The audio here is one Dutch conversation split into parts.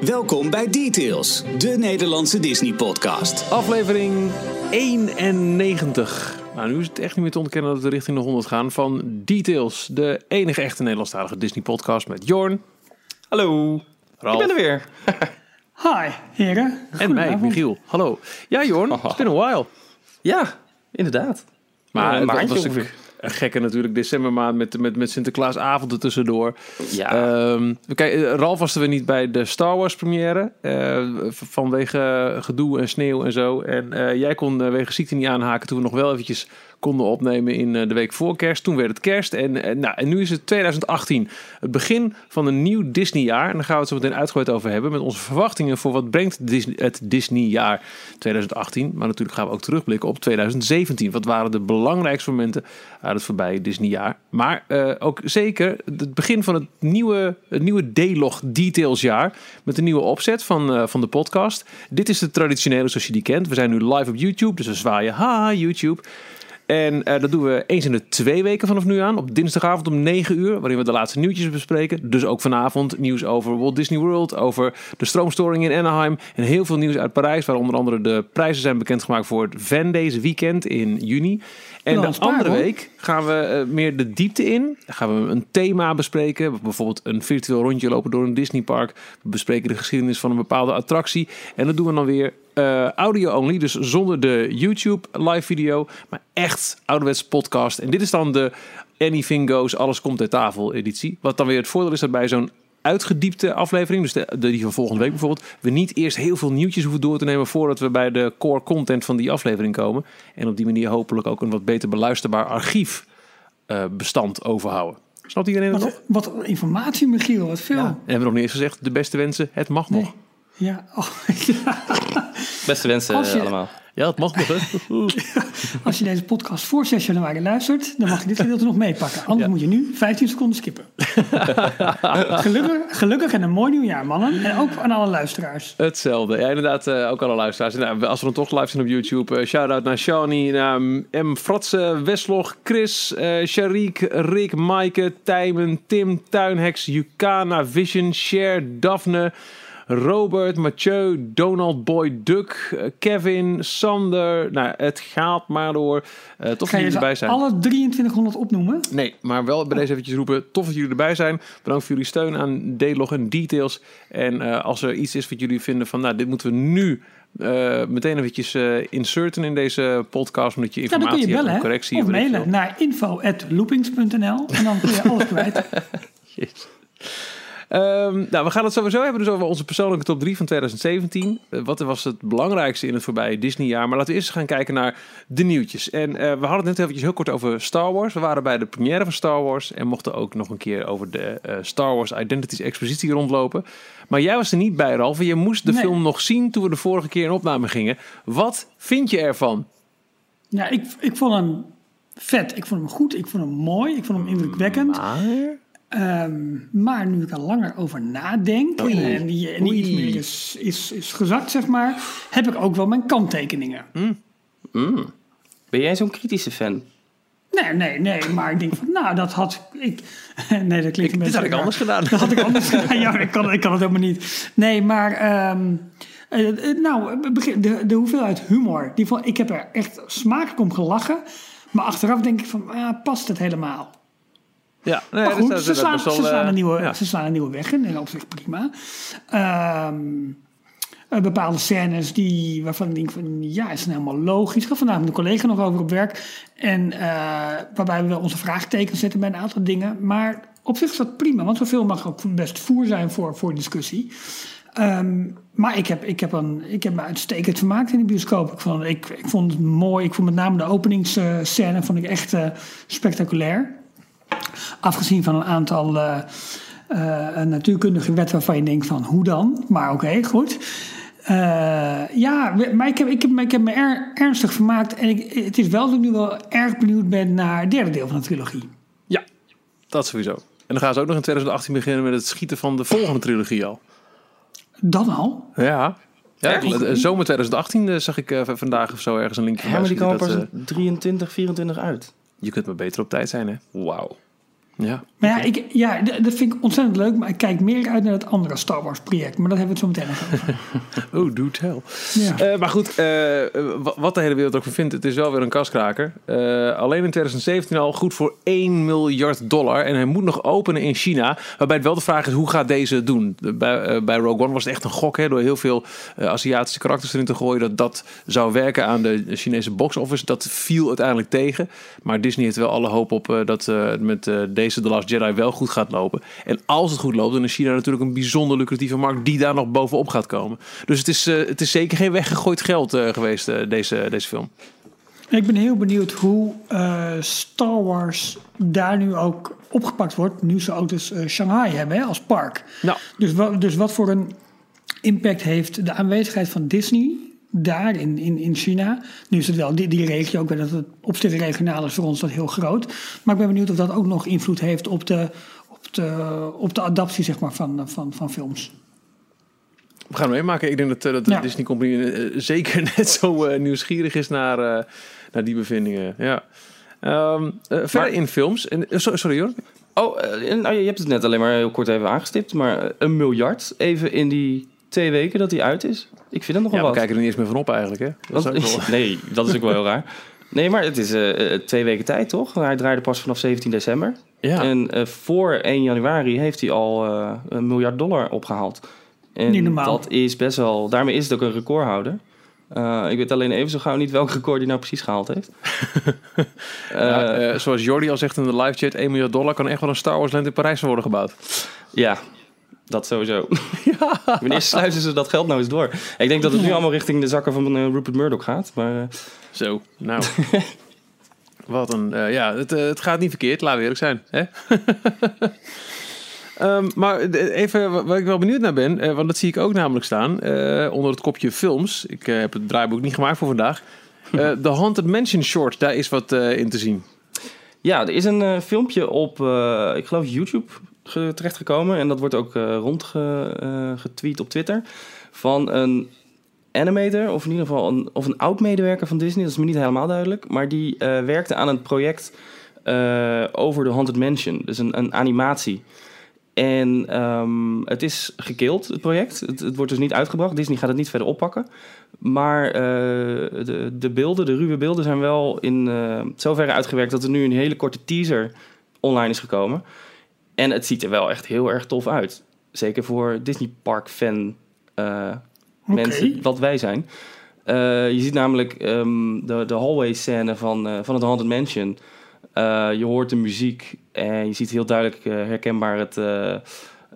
Welkom bij Details, de Nederlandse Disney-podcast. Aflevering 91. Nou, nu is het echt niet meer te ontkennen dat we richting de 100 gaan van Details, de enige echte Nederlandstalige Disney-podcast met Jorn, Hallo, Ralf ik ben er weer. Hi, heren. en mij. Michiel. Hallo. Ja, Jorn, it's been a while. Ja, inderdaad. Maar Een maandje was ongeveer. Een gekke natuurlijk decembermaand met, met, met Sinterklaasavond er tussendoor. Ja, Ehm, kijk, eh, Ralf was er weer niet bij de Star Wars première. eh, vanwege gedoe en sneeuw en zo. En eh, jij kon wegen ziekte niet aanhaken toen we nog wel eventjes konden opnemen in eh, de week voor kerst. Toen werd het kerst. En, eh, nou, en nu is het 2018. Het begin van een nieuw Disney-jaar. En daar gaan we het zo meteen uitgebreid over hebben. Met onze verwachtingen voor wat brengt Disney, het Disney-jaar 2018. Maar natuurlijk gaan we ook terugblikken op 2017. Wat waren de belangrijkste momenten uit het voorbije Disney-jaar. Maar eh, ook zeker het begin van het nieuwe, het nieuwe D-log Details-jaar. Met een nieuwe opzet van, van de podcast. Dit is de traditionele zoals je die kent. We zijn nu live op YouTube. Dus we zwaaien. Haha, YouTube. En eh, dat doen we eens in de twee weken vanaf nu aan. Op dinsdagavond om 9 uur. Waarin we de laatste nieuwtjes bespreken. Dus ook vanavond nieuws over Walt Disney World. Over de stroomstoring in Anaheim. En heel veel nieuws uit Parijs. Waar onder andere de prijzen zijn bekendgemaakt voor het Van Days weekend in juni. En de andere hoor. week gaan we eh, meer de diepte in. Dan gaan we een thema bespreken. Bijvoorbeeld een virtueel rondje lopen door een Disneypark. We bespreken de geschiedenis van een bepaalde attractie. En dat doen we dan weer eh, audio only. Dus zonder de YouTube live video. Maar echt ouderwets podcast. En dit is dan de Anything Goes, alles komt ter tafel editie. Wat dan weer het voordeel is dat bij zo'n uitgediepte aflevering, dus de, de die van volgende week bijvoorbeeld, we niet eerst heel veel nieuwtjes hoeven door te nemen voordat we bij de core content van die aflevering komen. En op die manier hopelijk ook een wat beter beluisterbaar archief eh, bestand overhouden. Snapt iedereen nog? Wat, wat informatie, Michiel, wat veel. En hebben we nog niet eens gezegd, de beste wensen, het mag nog. ja. Oh, ja. Beste wensen je- allemaal. Ja, het mag nog, hè? Als je deze podcast voor 6 januari luistert, dan mag je dit gedeelte nog meepakken. Anders Ja. moet je nu 15 seconden skippen. gelukkig, gelukkig en een mooi nieuwjaar, mannen. En ook aan alle luisteraars. Hetzelfde. Ja, inderdaad, eh, ook alle luisteraars. Nou, als we dan toch live zijn op YouTube, eh, shout-out naar Shani, naar M. Fratse, Weslog, Chris, eh Sharik, Rick, Maaike, Tijmen, Tim, Tuinhex, Yukana, Vision, Cher, Daphne, Robert, Mathieu, Donald Boy Duck, eh, Kevin, Sander. Nou, het gaat maar door. Eh tof dat jullie erbij zijn. alle 2300 opnoemen? Nee, maar wel bij deze eventjes roepen. Tof dat jullie erbij zijn. Bedankt voor jullie steun aan D-log en details. En eh, als er iets is wat jullie vinden van, nou, dit moeten we nu meteen eventjes inserten in deze podcast, omdat je Ja, dan informatie kun je hebt, correctie of mailen naar info.loopings.nl en dan kun je alles kwijt. Jezus. Ehm, nou, we gaan het sowieso hebben dus over onze persoonlijke top 3 van 2017. Eh, wat was het belangrijkste in het voorbije Disney-jaar? Maar laten we eerst gaan kijken naar de nieuwtjes. En eh, we hadden het net eventjes heel kort over Star Wars. We waren bij de première van Star Wars en mochten ook nog een keer over de eh, Star Wars Identities Expositie rondlopen. Maar jij was er niet bij, Ralf. Je moest de Nee. film nog zien toen we de vorige keer in opname gingen. Wat vind je ervan? Ja, ik, ik vond hem vet. Ik vond hem goed. Ik vond hem mooi. Ik vond hem indrukwekkend. Ehm, maar nu ik er langer over nadenk Oei. en, die, en die iets meer is, is, is gezakt, zeg maar, heb ik ook wel mijn kanttekeningen. Ben jij zo'n kritische fan? Nee, nee, nee, maar ik denk van, nou, dat had ik. Nee, dat klinkt een Dit beetje. had ik anders gedaan. Dat had ik anders gedaan. Ja, ik kan, ik kan het helemaal niet. Nee, maar. ehm, eh, eh, nou, de, de hoeveelheid humor. Die ik heb er echt smakelijk om gelachen. Maar achteraf denk ik van, ah, past het helemaal? Ja, nee, Maar goed, ze slaan, ze, slaan eh, een nieuwe, ja. ze slaan een nieuwe weg in en op zich prima. Ehm, eh, bepaalde scènes die, waarvan ik denk van ja, is het helemaal logisch. Ik had vandaag met een collega nog over op werk. En eh, waarbij we wel onze vraagtekens zetten bij een aantal dingen. Maar op zich is dat prima, want zoveel mag ook best voer zijn voor, voor discussie. Ehm, maar ik heb, ik, heb een, ik heb me uitstekend vermaakt in de bioscoop. Ik vond, ik, ik vond het mooi. Ik vond met name de openingsscène vond ik echt spectaculair. Afgezien van een aantal eh, eh, natuurkundige wetten waarvan je denkt van hoe dan? Maar oké, goed. Eh, ja, maar ik heb, ik heb, me- ik heb me er, ernstig vermaakt. En ik, het is wel dat ik nu wel erg benieuwd ben naar het derde deel van de trilogie. Ja, dat sowieso. En dan gaan ze ook nog in 2018 beginnen met het schieten van de volgende trilogie al. Dan al? Ja. Ja, zomer 2018 eh, zag ik vandaag of zo ergens een linkje Ja, maar die komen pas dat, in 23, 24 uit. Je kunt maar beter op tijd zijn, hè? Wauw. Ja. Maar ja, ik, ja, dat vind ik ontzettend leuk. Maar ik kijk meer uit naar het andere Star Wars project. Maar daar hebben we het zo meteen nog over. Oh, do tell. Ja. Eh, maar goed, eh, wa- wat de hele wereld ook van vindt, het is wel weer een kaskraker. Eh, alleen in 2017 al goed voor 1 miljard dollar. En hij moet nog openen in China. Waarbij het wel de vraag is, hoe gaat deze het doen? Bij, bij Rogue One was het echt een gok, hè, door heel veel Aziatische karakters erin te gooien. Dat dat zou werken aan de Chinese box office. Dat viel uiteindelijk tegen. Maar Disney heeft wel alle hoop op dat met deze The Last Jedi wel goed gaat lopen. En als het goed loopt, dan is China natuurlijk een bijzonder lucratieve markt die daar nog bovenop gaat komen. Dus het is, eh, het is zeker geen weggegooid geld eh, geweest, eh, deze, deze film. Ik ben heel benieuwd hoe Star Wars daar nu ook opgepakt wordt. Nu ze ook dus Shanghai hebben hè, als park. Nou, Dus, wa- dus wat voor een impact heeft de aanwezigheid van Disney daar in, in, in China? Nu is het wel die, die regio, ik weet dat het op zich regionaal is voor ons dat heel groot. Maar ik ben benieuwd of dat ook nog invloed heeft op de, op de, op de adaptie zeg maar, van, van, van films. we gaan het meemaken. Ik denk dat, eh, dat de Ja. Disney Company eh, zeker net zo eh, nieuwsgierig is naar, naar die bevindingen. Ja. Ehm, eh, verder Maar- in films. En, sorry, hoor. Oh, nou, je hebt het net alleen maar heel kort even aangestipt. Maar een miljard even in die twee weken dat hij uit is. Ik vind het nogal Ja, we wat. kijken er niet eens meer van op eigenlijk. Hè? Dat is Want- ook wel- nee, dat is ook wel heel raar. Nee, maar het is eh, eh, twee weken tijd, toch? Hij draaide pas vanaf 17 december. ja. En eh, voor 1 januari heeft hij al eh, een miljard dollar opgehaald. En Niet normaal. dat is best wel... Daarmee is het ook een recordhouder. Eh, ik weet alleen even zo gauw niet welk record hij nou precies gehaald heeft. Ja, zoals Jordi al zegt in de live chat, 1 miljard dollar kan echt wel een Star Wars land in Parijs worden gebouwd. Ja, dat sowieso. Wanneer sluiten ze dat geld nou eens door? Ik denk dat het nu allemaal richting de zakken van eh, Rupert Murdoch gaat. Maar eh, Zo, nou. Wat een, eh, ja, het, het gaat niet verkeerd, laten we eerlijk zijn. Hè? Ehm, maar de- even wa- waar ik wel benieuwd naar ben, want dat zie ik ook namelijk staan onder het kopje films. Ik heb het draaiboek niet gemaakt voor vandaag. The Haunted Mansion short, daar is wat in te zien. ja, er is een filmpje op, ik geloof YouTube terechtgekomen. En dat wordt ook eh rondgetweet op Twitter. Van een animator, of in ieder geval een, of een oud-medewerker van Disney. Dat is me niet helemaal duidelijk. Maar die eh, werkte aan een project eh, over de Haunted Mansion. Dus een, een animatie. En ehm, het is gekild, het project. Het, wordt dus niet uitgebracht. Disney gaat het niet verder oppakken. Maar eh, de, de beelden, de ruwe beelden, zijn wel in eh, zoverre uitgewerkt dat er nu een hele korte teaser online is gekomen. En het ziet er wel echt heel erg tof uit. Zeker voor Disney Park fan eh, mensen, wat wij zijn. Eh, je ziet namelijk ehm, de, de hallway scène van, eh, van het Haunted Mansion. Je hoort de muziek en je ziet heel duidelijk herkenbaar het, eh,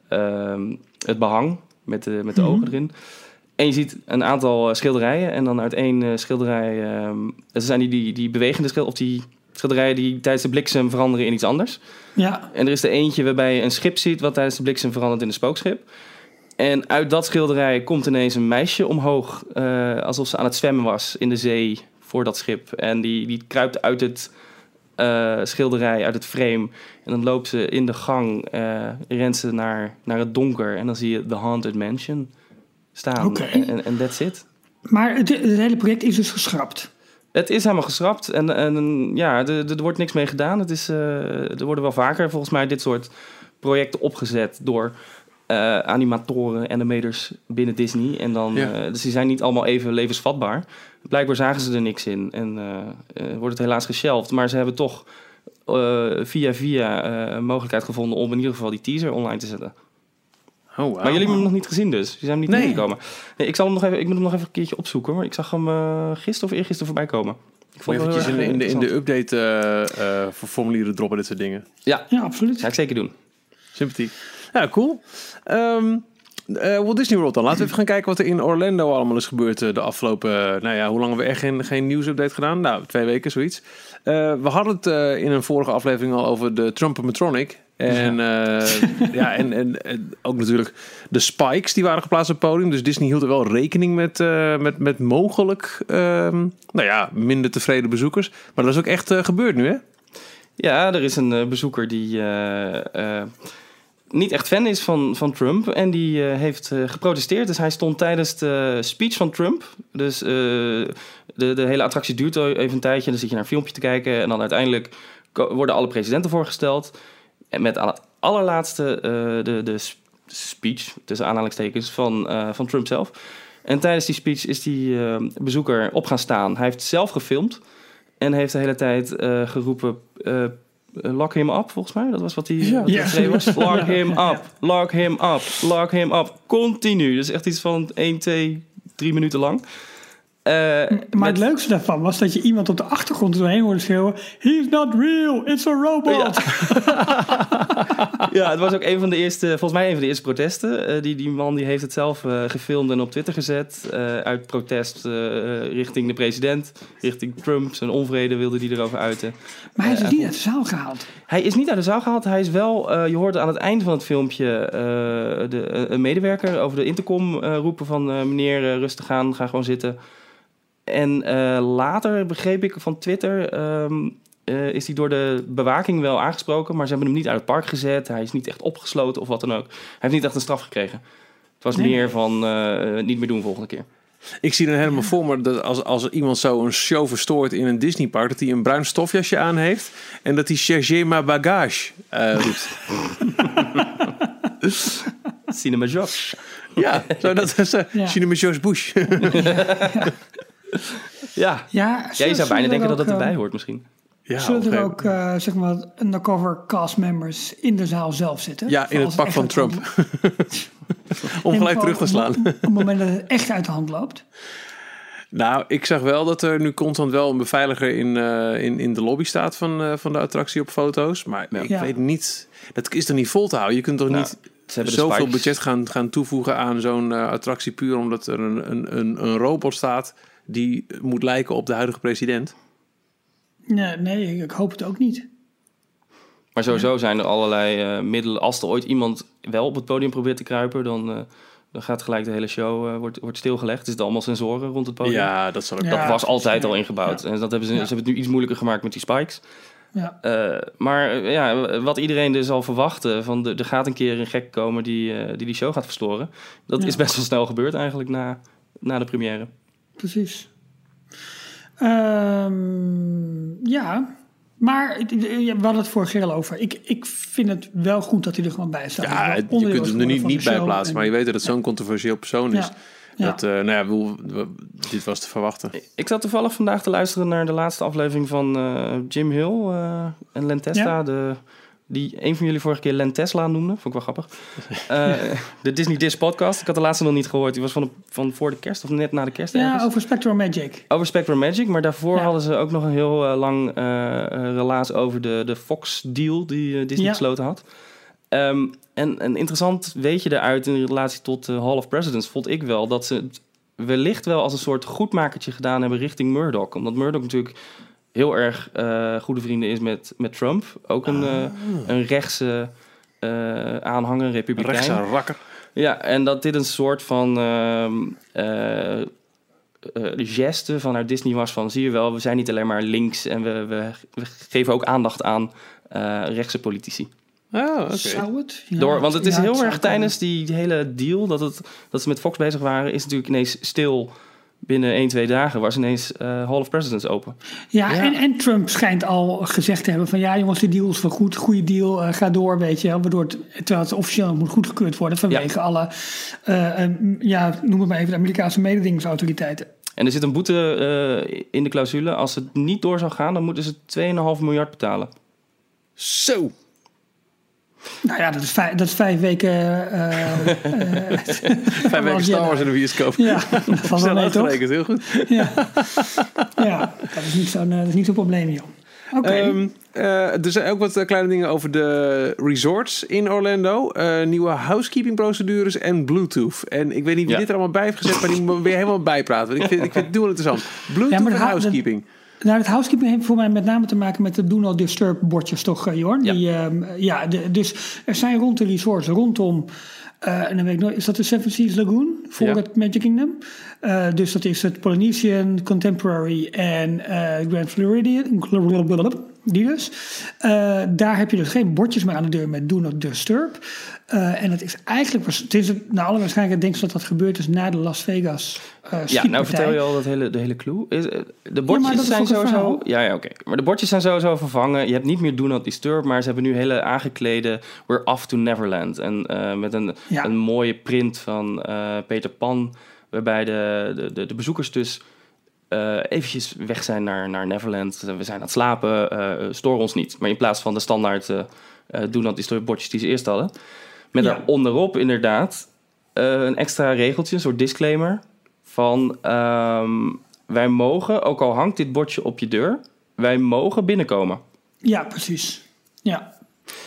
ehm, het behang met de, met de Mhm. ogen erin. En je ziet een aantal schilderijen en dan uit één schilderij... ehm zijn die, die, die bewegende schilderijen, of die schilderijen die tijdens de bliksem veranderen in iets anders. Ja, En er is er eentje waarbij je een schip ziet wat tijdens de bliksem verandert in een spookschip. En uit dat schilderij komt ineens een meisje omhoog, eh, alsof ze aan het zwemmen was in de zee voor dat schip. En die, die kruipt uit het eh, schilderij, uit het frame. En dan loopt ze in de gang, eh rent ze naar, naar het donker. En dan zie je The Haunted Mansion staan. En, en that's it. maar het, het hele project is dus geschrapt. Het is helemaal geschrapt en, en ja, er, er wordt niks mee gedaan. Het is, eh, er worden wel vaker volgens mij dit soort projecten opgezet door eh, animatoren, animators binnen Disney. En dan, Ja. eh, dus die zijn niet allemaal even levensvatbaar. Blijkbaar zagen ze er niks in en wordt het helaas geshelved. Maar ze hebben toch via via een mogelijkheid gevonden om in ieder geval die teaser online te zetten. Oh, wow. Maar jullie hebben hem nog niet gezien dus. Je zijn hem niet Nee. meegekomen. Nee, ik, zal hem nog even, ik moet hem nog even een keertje opzoeken. Maar ik zag hem eh gisteren of eergisteren voorbij komen. Ik eventjes in in de, in de update eh, eh, voor formulieren droppen, dit soort dingen. Ja, Ja, absoluut. ga ik zeker doen. Sympathiek. Ja, cool. Ehm eh, Walt Disney World dan. Laten we even gaan kijken wat er in Orlando allemaal is gebeurd de afgelopen... nou ja, hoe lang hebben we echt geen, geen nieuwsupdate gedaan? Nou, twee weken, zoiets. Eh, we hadden het eh, in een vorige aflevering al over de Trump-Matronic. En, ja. ja, en, en, en ook natuurlijk de spikes die waren geplaatst op het podium. Dus Disney hield er wel rekening met, eh, met, met mogelijk ehm, nou ja, minder tevreden bezoekers. Maar dat is ook echt eh, gebeurd nu, hè? Ja, er is een eh, bezoeker die eh, eh, niet echt fan is van, van Trump. En die eh, heeft eh, geprotesteerd. Dus hij stond tijdens de speech van Trump. Dus eh, de, de hele attractie duurt even een tijdje. Dan zit je naar een filmpje te kijken. En dan uiteindelijk worden alle presidenten voorgesteld. En met aan het allerlaatste eh, de, de speech, tussen aanhalingstekens, van, eh, van Trump zelf. En tijdens die speech is die eh, bezoeker op gaan staan. Hij heeft zelf gefilmd en heeft de hele tijd geroepen... lock him up, volgens mij. Dat was wat hij Ja. was. Lock him up, lock him up, lock him up. Continu. Dus echt iets van 1, 2, 3 minuten lang. Eh, Maar met- het leukste daarvan was dat je iemand op de achtergrond er doorheen hoorde schreeuwen... He's not real, it's a robot. Ja, het was ook een van de eerste, volgens mij een van de eerste protesten. Eh, die, die man die heeft het zelf eh, gefilmd en op Twitter gezet. uit protest richting de president, richting Trump. Zijn onvrede wilde hij erover uiten. Maar hij is dus niet uit de zaal gehaald. Hij is niet uit de zaal gehaald. Hij is wel, je hoorde aan het eind van het filmpje de, een medewerker over de intercom roepen van... meneer, rustig aan, ga gewoon zitten. En eh, later begreep ik van Twitter... ehm, eh, is hij door de bewaking wel aangesproken, maar ze hebben hem niet uit het park gezet. Hij is niet echt opgesloten of wat dan ook. Hij heeft niet echt een straf gekregen. Het was Nee. meer van eh, niet meer doen volgende keer. Ik zie dan helemaal voor me dat als, als iemand zo een show verstoort in een Disneypark, dat hij een bruin stofjasje aan heeft en dat hij cherchez ma bagage eh, roept. Cinema Josh. ja, zo dat is uh, Ja. Cinema George Bush. Ja. Ja, ja, je zou bijna denken dat dat het erbij hoort misschien. ja, Zullen er ook eh, zeg maar undercover cast members in de zaal zelf zitten? Ja, in het pak van moment- om gelijk terug te slaan. Op, op het moment dat het echt uit de hand loopt. Nou, ik zag wel dat er nu constant wel een beveiliger in, eh, in, in de lobby staat van, eh, van de attractie op foto's. Maar ik Ja. weet niet, dat is toch niet vol te houden? Je kunt toch Nou, niet Ze hebben de zoveel budget gaan, gaan toevoegen aan zo'n eh, attractie puur omdat er een, een, een, een robot staat die moet lijken op de huidige president. Nee, nee, ik hoop het ook niet. Maar sowieso zijn er allerlei eh, middelen. Als er ooit iemand wel op het podium probeert te kruipen, dan, eh, dan gaat gelijk de hele show eh, wordt, wordt stilgelegd. Er zitten allemaal sensoren rond het podium. Ja, dat zal ook. Ja. Dat was altijd ja. al ingebouwd. Ja. En dat hebben ze, Ja. ze hebben het nu iets moeilijker gemaakt met die spikes. Ja. Eh, maar ja, wat iedereen dus al verwachtte, van de, er gaat een keer een gek komen die eh, die, die show gaat verstoren. Dat Ja. is best wel snel gebeurd eigenlijk na, na de première. Precies. Ehm, ja, maar het- ja, we hadden het vorige keer al over. Ik, ik vind het wel goed dat hij er gewoon bij staat. Ja, je kunt hem er niet, niet bij plaatsen, en- maar je weet dat het zo'n controversieel persoon is. Ja. Ja. Dat, eh, nou ja, we- dit was te verwachten. Ik zat toevallig vandaag te luisteren naar de laatste aflevering van eh, Jim Hill eh, en Len Testa. Ja. De, die een van jullie vorige keer Len Tesla noemde. Vond ik wel grappig. Eh, de Disney Dish podcast. Ik had de laatste nog niet gehoord. Die was van, de, van voor de kerst of net na de kerst Ja, ergens. over Spectrum Magic. Over Spectrum Magic, maar daarvoor Ja. hadden ze ook nog een heel eh, lang eh, relaas over de, de Fox-deal die Disney Ja. gesloten had. Ehm, en een interessant weetje eruit in relatie tot de Hall of Presidents vond ik wel dat ze het wellicht wel als een soort goedmakertje gedaan hebben richting Murdoch. Omdat Murdoch natuurlijk heel erg eh, goede vrienden is met, met Trump. Ook een, eh, een rechtse eh, aanhanger, een republikein. Rechtse rakker. Ja, en dat dit een soort van ehm eh, eh, geste vanuit Disney was van... zie je wel, we zijn niet alleen maar links... en we, we, we geven ook aandacht aan eh rechtse politici. Oh, oké. Zou het? Ja, Door, want het is ja, heel erg tijdens die, die hele deal... Dat, het, dat ze met Fox bezig waren... is natuurlijk ineens stil... Binnen 1, 2 dagen was ineens eh, Hall of Presidents open. Ja, Ja. En, en Trump schijnt al gezegd te hebben van ja jongens, de deal is wel goed, goede deal, eh, ga door, weet je wel. Waardoor het, terwijl het officieel moet goedgekeurd worden vanwege alle, eh, eh, ja, noem het maar even, de Amerikaanse mededingingsautoriteiten. En er zit een boete eh, in de clausule. Als het niet door zou gaan, dan moeten ze 2,5 miljard betalen. Zo. Nou ja, dat is vijf, dat is vijf weken. eh, eh, Vijf weken Star Wars in de bioscoop. ja, dat was wel mee toch? heel goed. Ja. ja, dat is niet zo'n eh, dat is niet zo'n probleem joh. Oké. Ehm, eh, er zijn ook wat eh, kleine dingen over de resorts in Orlando. Eh, nieuwe housekeeping procedures en Bluetooth. En ik weet niet wie Ja. dit er allemaal bij heeft gezet, maar die moet weer helemaal bijpraten. Want ik vind, ik vind het heel interessant. Bluetooth Ja, en hou- housekeeping. Nou, het housekeeping heeft voor mij met name te maken met de Do Not Disturb bordjes, toch, eh, Jorn? Ja. Die, ehm, ja de, dus er zijn rond de resorts, rondom, eh, en dan weet ik nooit, is dat de Seven Seas Lagoon voor Ja. het Magic Kingdom? Eh, dus dat is het Polynesian, Contemporary en Grand Floridian. Die dus. Eh, daar heb je dus geen bordjes meer aan de deur met Do Not Disturb. Eh, en het is eigenlijk, het is naar alle waarschijnlijkheid denk ik dat dat gebeurd is na de Las Vegas uh, Ja, nou vertel je al dat hele, de hele clue. Is, de bordjes zijn sowieso... Ja, ja oké. Maar de bordjes zijn sowieso vervangen. Je hebt niet meer Do Not Disturb, maar ze hebben nu hele aangeklede We're Off to Neverland. En met een, Ja. een mooie print van Peter Pan, waarbij de, de, de, de bezoekers dus eh eventjes weg zijn naar, naar Neverland. We zijn aan het slapen, eh stoor ons niet. Maar in plaats van de standaard eh eh, Do Not Disturb bordjes die ze eerst hadden. Met Ja. daar onderop inderdaad eh, een extra regeltje, een soort disclaimer. Van ehm, wij mogen, ook al hangt dit bordje op je deur, wij mogen binnenkomen. Ja, precies. Ja.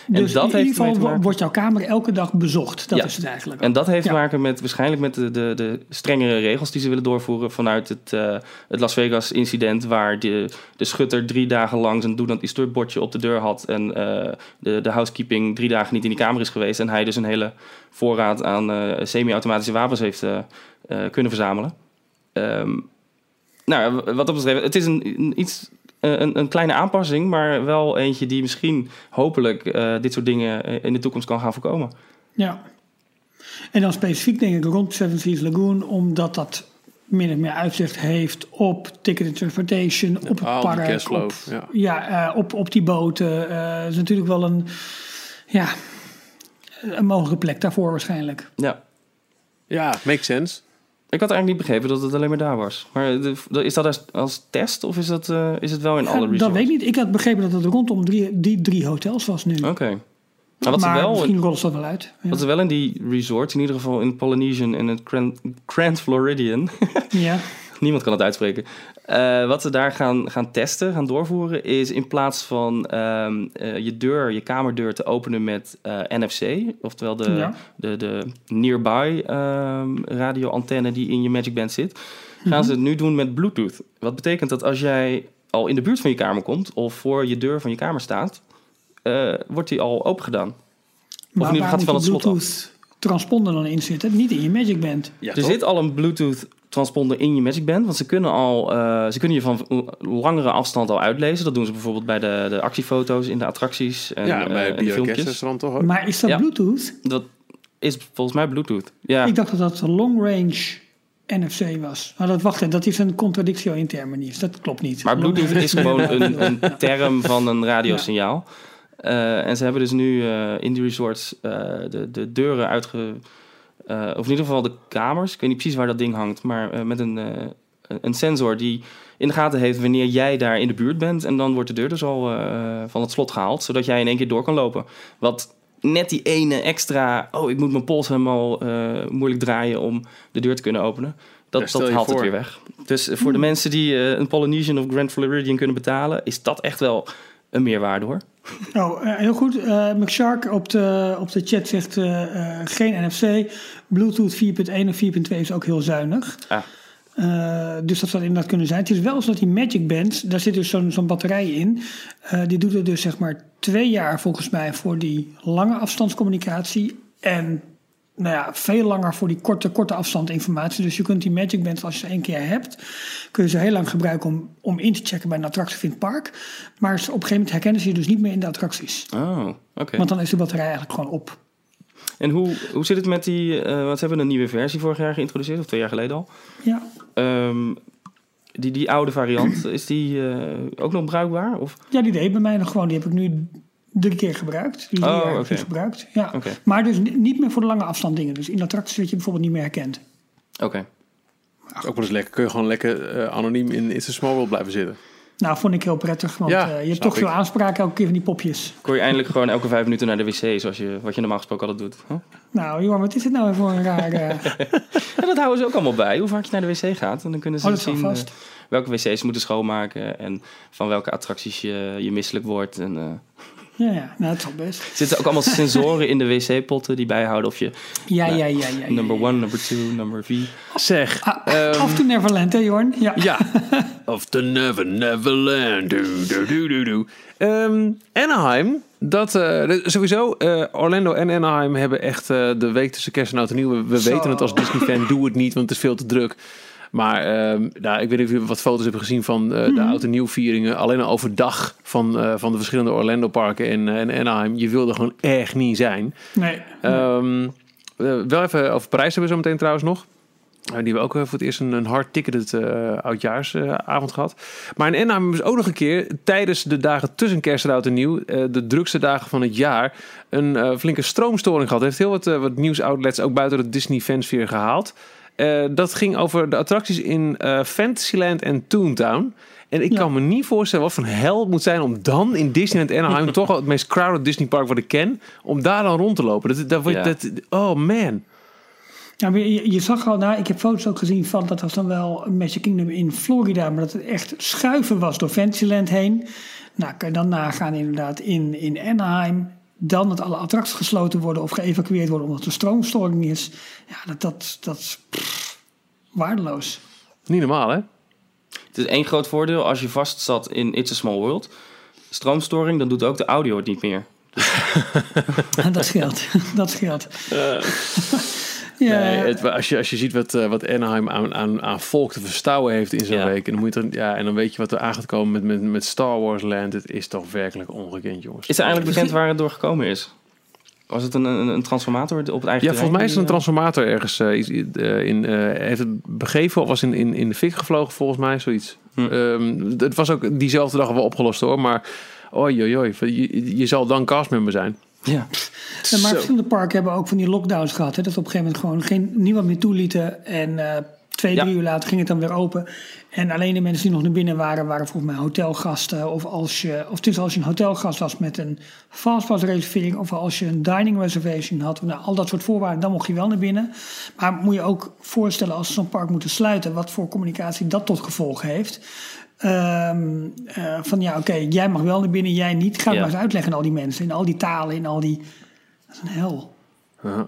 En Dus dat in heeft ieder geval maken- wordt jouw kamer elke dag bezocht. Dat Ja. is het eigenlijk. En dat heeft Ja. te maken met waarschijnlijk met de, de, de strengere regels die ze willen doorvoeren vanuit het, eh, het Las Vegas incident, waar de, de schutter drie dagen lang zijn Do Not Disturb bordje op de deur had en eh, de, de housekeeping drie dagen niet in die kamer is geweest en hij dus een hele voorraad aan eh, semi-automatische wapens heeft kunnen verzamelen. Ehm, nou, wat dat betreft, het is een, een iets, een, een kleine aanpassing, maar wel eentje die misschien hopelijk eh, dit soort dingen eh, in de toekomst kan gaan voorkomen. Ja. En dan specifiek denk ik rond Seven Seas Lagoon, omdat dat min of meer uitzicht heeft op ticket and transportation, op het park, op, ja. ja, eh, op, op die boten. Eh is natuurlijk wel een, ja, een mogelijke plek daarvoor waarschijnlijk. Ja. Ja, makes sense. Ik had eigenlijk niet begrepen dat het alleen maar daar was. Maar de- is dat als, als test of is, dat, eh, is het wel in alle resorts? dat weet ik niet. Ik had begrepen dat het rondom drie, die drie hotels was nu. Oké. Wat ze, maar wel, misschien rollen ze dat wel uit. Ja. wat ze wel in die resorts, in ieder geval in Polynesian en het Grand, Grand Floridian, ja. niemand kan het uitspreken. Eh, wat ze daar gaan, gaan testen, gaan doorvoeren, is in plaats van ehm, eh, je deur, je kamerdeur te openen met eh, NFC, oftewel de, Ja. de, de nearby ehm, radioantenne die in je Magic Band zit, gaan Mhm. ze het nu doen met Bluetooth. Wat betekent dat als jij al in de buurt van je kamer komt of voor je deur van je kamer staat, eh, wordt die al open gedaan. Maar ieder geval gaat hij van het slot Bluetooth transponder dan in zitten? Niet in je Magic Band. Ja, er zit al een Bluetooth transponder in je Magic Band, want ze kunnen al, eh, ze kunnen je van langere afstand al uitlezen. Dat doen ze bijvoorbeeld bij de, de actiefoto's in de attracties en, ja, eh, bij en de filmpjes. toch ook? Maar is dat Ja. Bluetooth? Dat is volgens mij Bluetooth. Ja, Ik dacht dat dat long range NFC was. Maar dat wacht, hè, dat is een contradictio in terminis. Dat klopt niet. maar Bluetooth is gewoon een, een Ja. term van een radiosignaal. Eh, en ze hebben dus nu eh, in die resorts eh, de, de deuren uitge... eh, of in ieder geval de kamers. Ik weet niet precies waar dat ding hangt. Maar eh, met een, eh, een sensor die in de gaten heeft wanneer jij daar in de buurt bent. En dan wordt de deur dus al van het slot gehaald. Zodat jij in één keer door kan lopen. Wat net die ene extra... Oh, ik moet mijn pols helemaal moeilijk draaien om de deur te kunnen openen. Dat, dat haalt het weer weg. Dus voor de mensen die een Polynesian of Grand Floridian kunnen betalen... is dat echt wel een meerwaarde hoor. Oh, eh, heel goed. Eh McShark op de, op de chat zegt eh, geen NFC. Bluetooth 4.1 of 4.2 is ook heel zuinig. Ah. Dus dat zou inderdaad kunnen zijn. Het is wel zo dat die Magic Band, daar zit dus zo'n zo'n batterij in. Die doet er dus zeg maar twee jaar volgens mij voor die lange afstandscommunicatie. En nou ja, veel langer voor die korte, korte afstand informatie. Dus je kunt die Magic Bands, als je ze één keer hebt, kun je ze heel lang gebruiken om, om in te checken bij een attractie in het park. Maar op een gegeven moment herkennen ze je dus niet meer in de attracties. Oh, oké. Want dan is de batterij eigenlijk gewoon op. En hoe, hoe zit het met die... eh want ze hebben een nieuwe versie vorig jaar geïntroduceerd, of twee jaar geleden al. Ja, Ehm, die, die oude variant, is die eh, ook nog bruikbaar? Of? ja die deed bij mij nog gewoon. Die heb ik nu drie keer gebruikt. Dus drie Oh, oké. gebruikt. Ja. Maar dus ni- niet meer voor de lange afstand dingen. Dus in attracties werd je bijvoorbeeld niet meer herkend. Oké. Dat is ook wel eens lekker. Kun je gewoon lekker eh, anoniem in It's a Small World blijven zitten. Nou, vond ik heel prettig. Want Ja, eh, je hebt toch veel aanspraak elke keer van die popjes. Kon je eindelijk gewoon elke vijf minuten naar de wc, zoals je, wat je normaal gesproken altijd doet. Huh? Nou, joh, wat is dit nou weer voor een raar... eh, En dat houden ze ook allemaal bij, hoe vaak je naar de wc gaat. En dan kunnen ze Oh, dat zien vast. eh, welke wc's ze moeten schoonmaken en van welke attracties je, je misselijk wordt. En, eh, ja, ja, nou, dat is al best. er zitten ook allemaal sensoren in de wc-potten die bijhouden of je Ja, Nou, ja, ja, ja. ja, number one, number two, number three. Zeg. Ah, ehm, Af to Neverland, hè, Jorn? Ja. Ja. of the Never Neverland. Do, do, do, do, do. Ehm, Anaheim. Dat, eh, sowieso, eh, Orlando en Anaheim hebben echt eh, de week tussen kerst en oud en nieuw. We, weten het als Disney-fan, doe het niet, want het is veel te druk. Maar ehm, nou, ik weet niet of jullie wat foto's hebben gezien van eh, de oud en nieuw vieringen. Alleen al overdag van, eh, van de verschillende Orlando parken en, en Anaheim. Je wilde gewoon echt niet zijn. Nee. Ehm, eh, wel even over Parijs hebben we zo meteen trouwens nog. Eh, die hebben ook voor het eerst een, een hard ticketed oudjaarsavond gehad. Maar in Anaheim hebben ook nog een keer tijdens de dagen tussen kerst en oud en nieuw, de drukste dagen van het jaar, een flinke stroomstoring gehad. Heeft heel wat, wat nieuwsoutlets ook buiten de Disney fansfeer gehaald. Eh, dat ging over de attracties in eh, Fantasyland en Toontown. En ik Ja. kan me niet voorstellen wat voor hel het moet zijn om dan in Disneyland Anaheim, toch het meest crowded Disney park wat ik ken, om daar dan rond te lopen. Dat, dat, wordt- Ja. dat, oh man. Ja, je, je zag al, nou, ik heb foto's ook gezien van, dat was dan wel Magic Kingdom in Florida, maar dat het echt schuiven was door Fantasyland heen. Nou, kan je dan nagaan inderdaad in, in Anaheim. Dan dat alle attracties gesloten worden of geëvacueerd worden omdat er stroomstoring is. Ja, dat, dat, dat is pff, waardeloos. Niet normaal, hè? Het is één groot voordeel als je vast zat in It's a Small World. Stroomstoring, dan doet ook de audio het niet meer. dat scheelt, dat scheelt. Ja, Nee, het, als, je, als je ziet wat, eh, wat Anaheim aan, aan, aan volk te verstouwen heeft in zo'n Ja. week. En dan, moet je dan, ja, en dan weet je wat er aan gaat komen met, met, met Star Wars Land. Het is toch werkelijk ongekend, jongens. Is er eigenlijk bekend waar het door gekomen is? Was het een, een, een transformator op het eigen Ja, volgens mij is er een transformator ergens eh, iets, eh, in. heeft het begeven of was in, in, in de fik gevlogen, volgens mij, zoiets. Hm. Ehm, het was ook diezelfde dag wel opgelost hoor. Maar oi, oi, oi, je, je zal dan castmember zijn. Ja. En maar verschillende parken hebben ook van die lockdowns gehad. Hè, dat op een gegeven moment gewoon geen, niemand meer toelieten. En eh, twee, Ja. drie uur later ging het dan weer open. En alleen de mensen die nog naar binnen waren, waren volgens mij hotelgasten. Of als je, of dus als je een hotelgast was met een fastpass reservering. Of als je een dining reservation had. Nou, al dat soort voorwaarden, dan mocht je wel naar binnen. Maar moet je ook voorstellen als ze zo'n park moeten sluiten. Wat voor communicatie dat tot gevolg heeft. Ehm, eh, van ja, oké, jij mag wel naar binnen, jij niet. Ga het Ja. maar eens uitleggen aan al die mensen. In al die talen, in al die... Dat is een hel. Ja.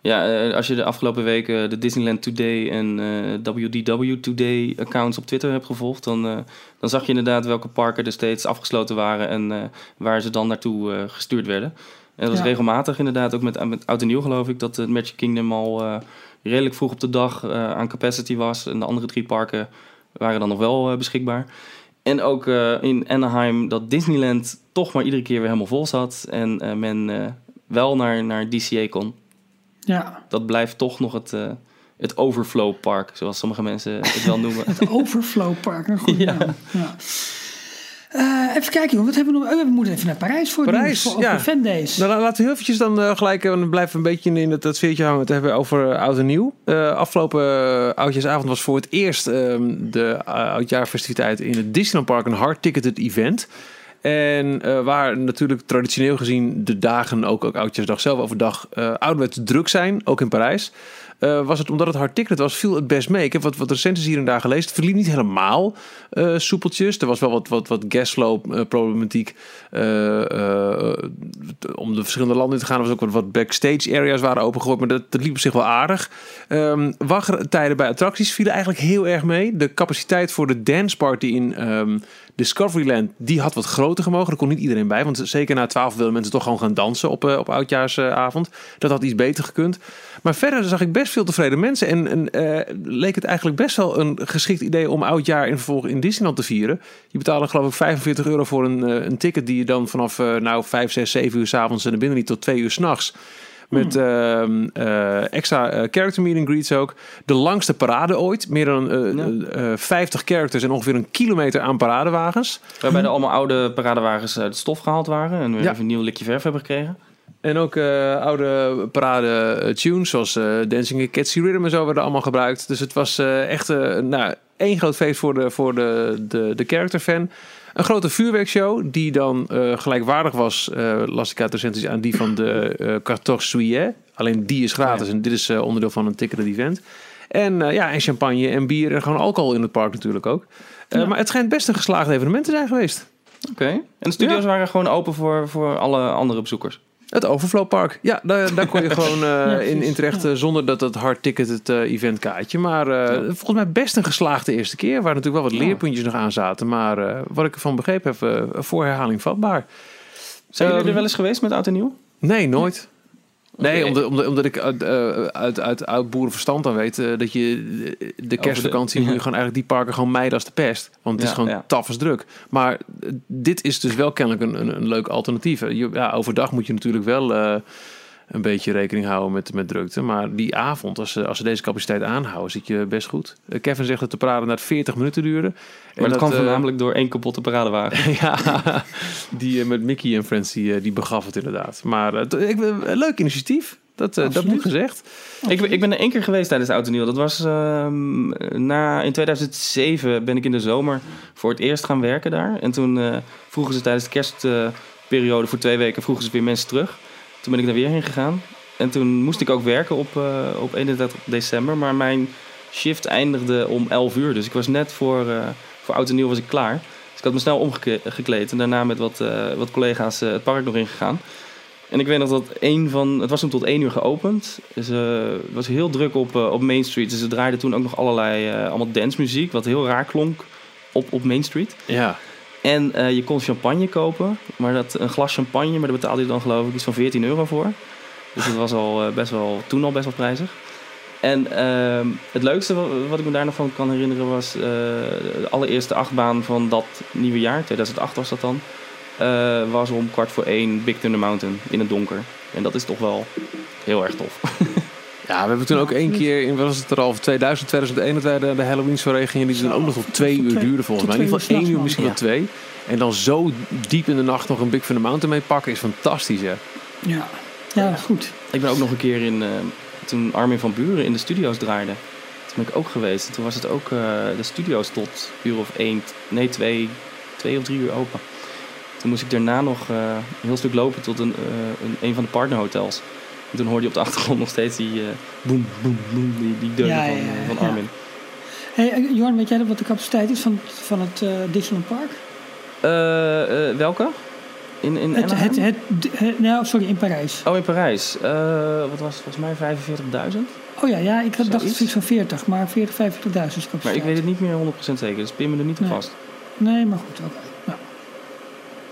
Ja, eh, als je de afgelopen weken de Disneyland Today en eh, WDW Today accounts op Twitter hebt gevolgd, dan, dan zag je inderdaad welke parken er steeds afgesloten waren en waar ze dan naartoe gestuurd werden. En dat was Ja. regelmatig inderdaad, ook met, met Oud en Nieuw geloof ik, dat het Magic Kingdom al redelijk vroeg op de dag aan capacity was. En de andere drie parken waren dan nog wel eh, beschikbaar. En ook eh, in Anaheim dat Disneyland toch maar iedere keer weer helemaal vol zat en eh, men wel naar, naar DCA kon Ja, dat blijft toch nog het, eh, het overflow park, zoals sommige mensen het wel noemen. het Overflow Park. Een goede Ja. naam. Ja. Eh, even kijken. Wat hebben we nog? Oh, we moeten even naar Parijs voor Parijs, voor, ja. voor Fan Days. Nou, la- laten we heel eventjes dan eh, gelijk, eh, dan blijven we een beetje in dat, dat sfeertje hangen. Het hebben over oud en nieuw. Afgelopen oudjaarsavond was voor het eerst ehm, de oudjaarfestiviteit in het Disneyland Park een hard ticketed event. En uh, waar natuurlijk traditioneel gezien de dagen, ook, ook oudjaarsdag zelf overdag, uh, ouderwets druk zijn, ook in Parijs. Uh, was het omdat het hard ticketed was, viel het best mee. Ik heb wat, wat recensies hier en daar gelezen. Het verliep niet helemaal uh, soepeltjes. Er was wel wat, wat, wat gasflow uh, problematiek om de verschillende landen in te gaan. Er was ook wat, wat backstage areas waren opengegooid, maar dat, dat liep op zich wel aardig. Um, wachttijden bij attracties vielen eigenlijk heel erg mee. De capaciteit voor de dance party in um, Discoveryland, die had wat groter gemogen. Daar kon niet iedereen bij, want zeker na 12 wilden mensen toch gewoon gaan dansen op, uh, op oudjaarsavond. Dat had iets beter gekund. Maar verder zag ik best veel tevreden mensen. En, uh, leek het eigenlijk best wel een geschikt idee om oudjaar in vervolg in Disneyland te vieren. Je betaalde geloof ik 45 euro voor een, uh, een ticket die je dan vanaf nou 5, 6, 7 uur s'avonds en binnen niet tot 2 uur s'nachts. Met hmm. extra character meet and greets ook. De langste parade ooit. Meer dan ja. 50 characters en ongeveer een kilometer aan paradewagens. Waarbij er allemaal oude paradewagens uit de stof gehaald waren. En we ja. even een nieuw likje verf hebben gekregen. En ook uh, oude parade uh, tunes zoals uh, Dancing a Catchy Rhythm en zo werden allemaal gebruikt. Dus het was echt nou, één groot feest voor de, voor de, de, de character fan. Een grote vuurwerkshow die dan gelijkwaardig was, las ik uit recensies, aan die van de uh, 14 juillet. Alleen die is gratis ja. en dit is onderdeel van een ticketed event. En ja, en champagne en bier en gewoon alcohol in het park natuurlijk ook. Ja. Maar het schijnt best een geslaagd evenement te zijn geweest. Oké. Okay. En de studio's ja. waren gewoon open voor, voor alle andere bezoekers? Het Overflow Park. Ja, daar, daar kon je gewoon uh, ja, in, in terecht uh, zonder dat het hard ticket het uh, event kaartje. Maar ja. volgens mij best een geslaagde eerste keer. Waar natuurlijk wel wat leerpuntjes nog aan zaten. Maar wat ik ervan begrepen heb, voor herhaling vatbaar. Zijn jullie um, er wel eens geweest met Oud en Nieuw? Nee, nooit. Nee, omdat, omdat, omdat ik uit, eh, uit, uit boerenverstand dan weet eh, dat je eh, de kerstvakantie je gewoon eigenlijk die parken gewoon mijden als de pest. Want het is gewoon ja. taf als druk. Maar eh, dit is dus wel kennelijk een, een, een leuk alternatief. Je, ja, overdag moet je natuurlijk wel eh, een beetje rekening houden met, met drukte. Maar die avond, als ze, als ze deze capaciteit aanhouden, zit je best goed. Eh, Kevin zegt dat de parade net 40 minuten duurde. En Maar dat kwam eh, voornamelijk door één kapotte paradewagen. ja, die eh, met Mickey en Friends, die, die begaf het inderdaad. Maar ik, een leuk initiatief, dat, dat moet gezegd. Ik, ben- ik ben er één keer geweest tijdens Oud en Nieuw. Dat was ehm, na, in 2007 ben ik in de zomer voor het eerst gaan werken daar. En toen eh, vroegen ze tijdens de kerstperiode voor twee weken vroegen ze weer mensen terug. Toen ben ik daar weer heen gegaan. En toen moest ik ook werken op, eh, op 31 december. Maar mijn shift eindigde om 11 uur. Dus ik was net voor, eh, voor Oud en Nieuw was ik klaar. Dus ik had me snel omgekleed. En daarna met wat, eh, wat collega's het park nog ingegaan. En ik weet nog dat een van... Het was toen tot één uur geopend. Dus was heel druk op, op Main Street. Dus ze draaiden toen ook nog allerlei... allemaal dancemuziek. Wat heel raar klonk op, op Main Street. Ja, En eh, je kon champagne kopen. Maar dat, een glas champagne, maar daar betaalde je dan geloof ik iets van 14 euro voor. Dus dat was al, eh, best wel, toen al best wel prijzig. En ehm, het leukste wa- wat ik me daar nog van kan herinneren was eh, de allereerste achtbaan van dat nieuwe jaar, 2008 was dat dan. was om kwart voor één Big Thunder Mountain in het donker. En dat is toch wel heel erg tof. ja we hebben toen ook één keer, in was het er al, 2000, 2001, dat wij de, de Halloween zo gingen, die toen ook nog tot twee uur duurde volgens mij. In ieder geval één uur, misschien wel twee. En dan zo diep in de nacht nog een Big Thunder Mountain mee pakken is fantastisch, hè? Ja, ja goed. Ik ben ook nog een keer in, eh, toen Armin van Buren in de studio's draaide. Toen ben ik ook geweest. En toen was het ook, eh, de studio's tot uur of één, nee twee, twee of drie uur open. Toen moest ik daarna nog eh, een heel stuk lopen tot een, eh, een, een van de partnerhotels. En toen hoorde je op de achtergrond nog steeds die eh boem, boem, boem, die, die Ja, van, ja, eh, ja, van. Armin. Hey, eh, Johan, weet jij wat de capaciteit is van, van het Disneyland Park? Welke? In, in Het, het, het, het- nou, sorry, in Parijs. Oh, in Parijs. Eh, wat was het? Volgens mij 45.000. Oh ja, ja ik had- dacht Zoiets. iets van 40, maar 40, 50.000 is capaciteit. Maar ik weet het niet meer 100% zeker, dus pin me er niet op Nee. vast. Nee, maar goed, oké. Nou.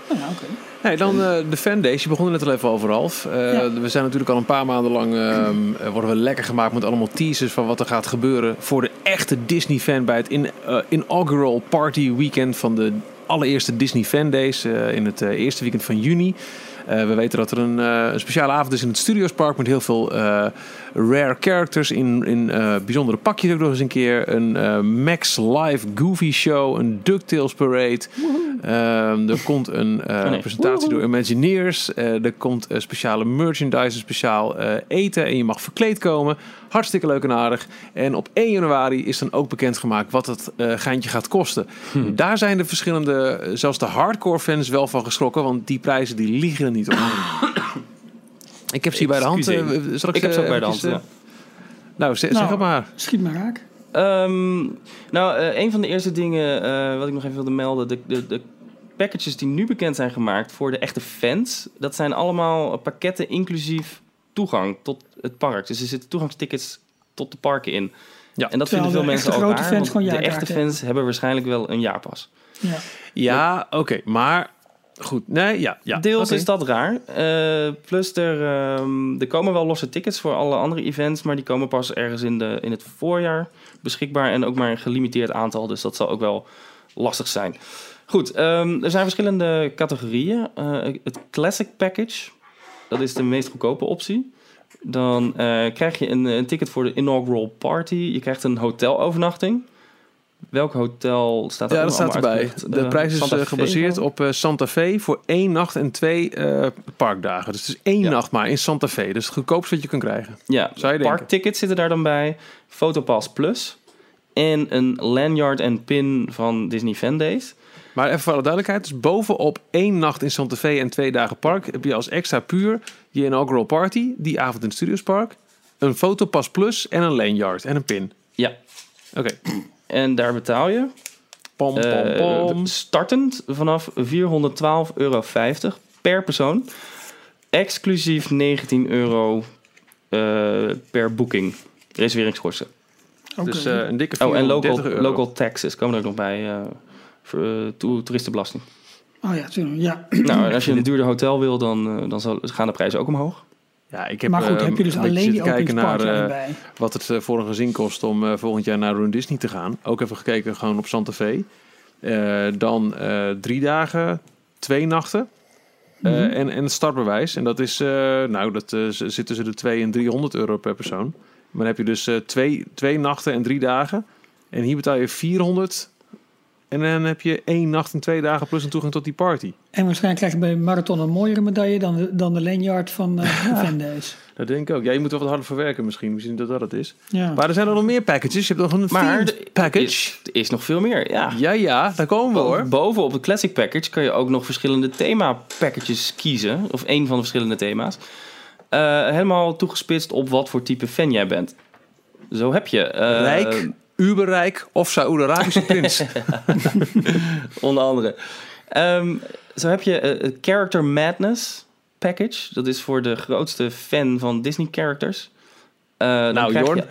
Nou ja, oké. Nee, dan eh, de fandays. Je begon er net al even over, Ralf. Eh, Ja. We zijn natuurlijk al een paar maanden lang... ehm, eh, worden we lekker gemaakt met allemaal teasers... van wat er gaat gebeuren voor de echte Disney-fan... bij het in, inaugural party weekend van de allereerste Disney Fandays... eh in het eerste weekend van juni. We weten dat er een, een speciale avond is in het Studiospark... met heel veel rare characters in, in eh, bijzondere pakjes ook nog eens een keer. Een eh, Max Live Goofy Show, een DuckTales Parade... Ehm, er komt een Oh nee. presentatie door Imagineers. Er komt speciale merchandise, speciaal eten. En je mag verkleed komen. Hartstikke leuk en aardig. En op 1 januari is dan ook bekendgemaakt wat het geintje gaat kosten. Daar zijn de verschillende, zelfs de hardcore fans wel van geschrokken. Want die prijzen die liegen er niet op. ik heb ze hier bij de hand. Eh, zal Ik heb ze ook bij de hand, ja. eh, Nou, zeg, Nou. zeg maar. Schiet maar raak. Ehm, nou, eh, een van de eerste dingen eh, wat ik nog even wilde melden. De, de, de packages die nu bekend zijn gemaakt voor de echte fans. Dat zijn allemaal pakketten inclusief toegang tot het park. Dus er zitten toegangstickets tot de parken in. Ja. En dat Terwijl vinden veel mensen ook raar. fans want gewoon de echte fans hebben waarschijnlijk wel een jaarpas. Ja. Ja, oké. maar goed. Nee, ja. ja. Deels is dat raar. Eh, plus er, ehm, er komen wel losse tickets voor alle andere events, maar die komen pas ergens in, de, in het voorjaar beschikbaar en ook maar een gelimiteerd aantal, dus dat zal ook wel lastig zijn. Goed, ehm, er zijn verschillende categorieën. Eh, het Classic Package, dat is de meest goedkope optie. Dan eh, krijg je een, een ticket voor de inaugural party. Je krijgt een hotelovernachting. Welk hotel staat er Ja, dat staat erbij. De Eh, prijs is Santa eh, Fe gebaseerd op eh, Santa Fe voor één nacht en twee parkdagen. Dus het is één Ja. nacht maar in Santa Fe. Dus het goedkoopste wat je kunt krijgen. Ja, parktickets zitten daar dan bij. Fotopass Plus. En een lanyard en pin van Disney Fan Days. Maar even voor alle duidelijkheid. Dus bovenop één nacht in Santa Fe en twee dagen park... heb je als extra puur je inaugural party. Die avond in het Studiospark. Een fotopas plus en een lanyard en een pin. Ja, Oké. En daar betaal je Pom, pom, eh, pom. startend vanaf 412,50 euro per persoon. Exclusief 19 euro eh, per boeking. Reserveringskosten. Oké. Dus eh, een dikke Oh, en 430 local, euro. local taxes komen er ook nog bij. eh, voor, toe- toeristenbelasting. oh ja, tuurlijk. Ja. nou, en als je een duurder hotel wil, dan, eh, dan zal, gaan de prijzen ook omhoog. Ja, ik heb, maar goed, heb je dus een beetje alleen die zitten kijken naar eh, wat het eh, voor een gezin kost om eh, volgend jaar naar Run Disney te gaan. Ook even gekeken gewoon op Santa Fe. Dan drie dagen, twee nachten. Mhm. en, en het startbewijs. En dat is, nou, dat eh, z- zit tussen de 2 en 300 euro per persoon. Maar dan heb je dus twee, twee nachten en drie dagen. En hier betaal je 400. En dan heb je één nacht en twee dagen plus een toegang tot die party. En waarschijnlijk krijg je bij Marathon een mooiere medaille dan de, dan de lanyard van uh, Vendays. Dat denk ik ook. Ja, je moet er wat harder voor werken misschien. Misschien dat dat het is. Ja. Maar er zijn er nog meer packages. Je hebt nog een Maar er package. is, er is nog veel meer, ja. Ja, ja, daar komen we hoor. Boven op de Classic Package kan je ook nog verschillende thema-packages kiezen. Of één van de verschillende thema's. Eh, helemaal toegespitst op wat voor type fan jij bent. Zo heb je... eh, Rijk, uberrijk of Saoed-Arabische prins. Onder andere. Ehm, zo heb je eh, het Character Madness Package. Dat is voor de grootste fan van Disney characters. Eh, nou, Jorn,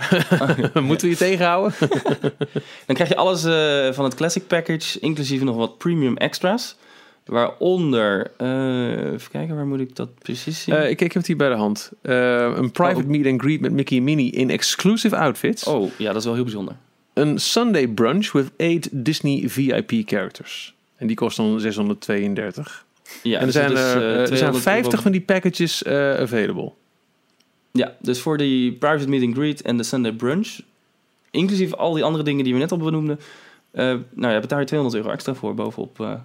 je- moeten we je tegenhouden? Dan krijg je alles eh, van het Classic Package, inclusief nog wat premium extra's. Waaronder, eh, even kijken, waar moet ik dat precies zien? Ik, ik heb het hier bij de hand. Een private Oh. meet and greet met Mickey en Minnie in exclusive outfits. oh, ja, dat is wel heel bijzonder. Een Sunday brunch with eight Disney VIP characters. En die kost dan 632. Ja, en er zijn, er, eh, eh, er zijn 200 50 euro- van die packages eh, available. Ja, dus voor die private meet and greet en de Sunday brunch, inclusief al die andere dingen die we net al benoemden, nou ja, betaal je 200 euro extra voor bovenop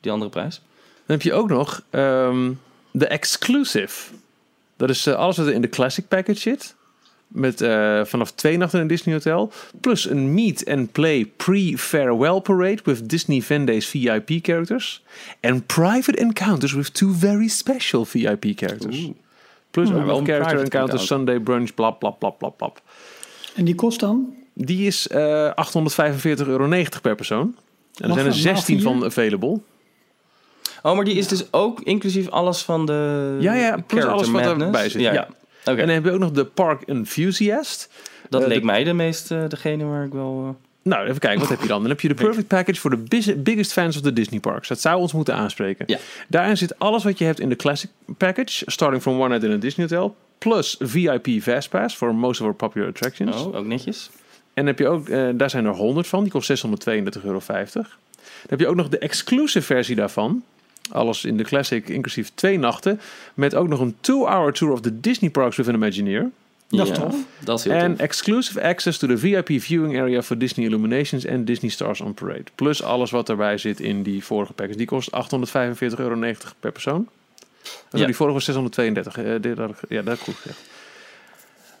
die andere prijs. Dan heb je ook nog ehm, de exclusive. Dat is alles wat er in de classic package zit. Met eh, vanaf twee nachten in een Disney hotel. Plus een meet and play pre-farewell parade with Disney Vendays VIP characters. En private encounters with two very special VIP characters. Plus ook wel een character encounters, encounter. Sunday brunch, blap, blap, blap, blap, blap. En die kost dan? Die is eh 845,90 euro per persoon. En er zijn er dat? 16 Mag van available. Oh, maar die is dus ook inclusief alles van de Ja, ja, plus alles wat Madness? erbij zit. Ja, Ja. En dan heb je ook nog de Park Enthusiast. dat eh, leek de- mij de meest eh, degene waar ik wel... eh, Nou, even kijken, wat heb je dan? Dan heb je de Perfect Package voor de biggest fans of the Disney Parks. Dat zou ons moeten aanspreken. Ja. Daarin zit alles wat je hebt in de Classic Package, starting from one night in a Disney Hotel, plus VIP Fastpass for most of our popular attractions. oh, ook netjes. En dan heb je ook, daar zijn er 100 van, die kost 632,50 euro. Dan heb je ook nog de exclusive versie daarvan. Alles in de Classic, inclusief twee nachten. Met ook nog een two-hour tour of the Disney Parks with an Imagineer. Dat is Ja, tof. Dat is heel En tof. exclusive access to the VIP viewing area for Disney Illuminations en Disney Stars on Parade. Plus alles wat erbij zit in die vorige package. Die kost 845,90 euro per persoon. Ja. Die vorige was 632. eh, dit had ik- ja, dat goed gezegd.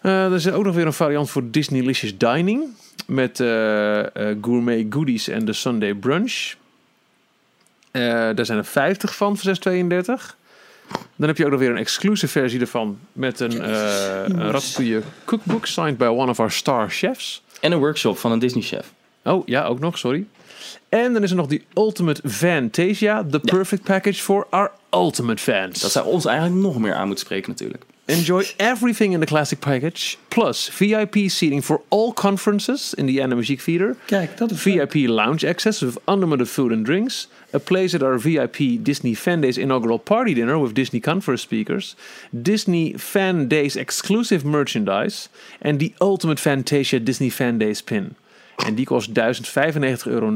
Eh, er is ook nog weer een variant voor Disneylicious Dining. Met eh, eh, gourmet goodies en de Sunday brunch. Eh, daar zijn er 50 van voor 632. Dan heb je ook nog weer een exclusive versie ervan. Met een, eh een cookbook signed by one of our star chefs. En een workshop van een Disney chef. Oh, ja, ook nog, sorry. En dan is er nog die Ultimate Fantasia. The Ja. perfect package for our ultimate fans. Dat zou ons eigenlijk nog meer aan moeten spreken natuurlijk. Enjoy everything in the classic package. Plus VIP seating for all conferences in the Animagic Theater. Kijk, dat is leuk. VIP lounge access with unlimited food and drinks. A place at our VIP Disney Fan Days inaugural party dinner with Disney conference speakers. Disney Fan Days exclusive merchandise. En the Ultimate Fantasia Disney Fan Days pin. En die kost 1095,90 euro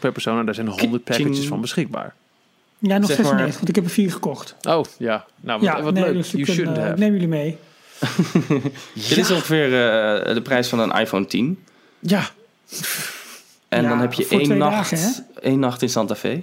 per persoon. En daar zijn 100 Kitching. packages van beschikbaar. Ja, nog zeg maar- 96, want ik heb er vier gekocht. Oh, ja. Nou, wat, Ja, wat nee, leuk. dus you shouldn't eh, ik have. neem jullie mee. Dit is ongeveer eh, de prijs van een iPhone 10. Ja, En Ja, dan heb je één nacht, dagen, één nacht in Santa Fe.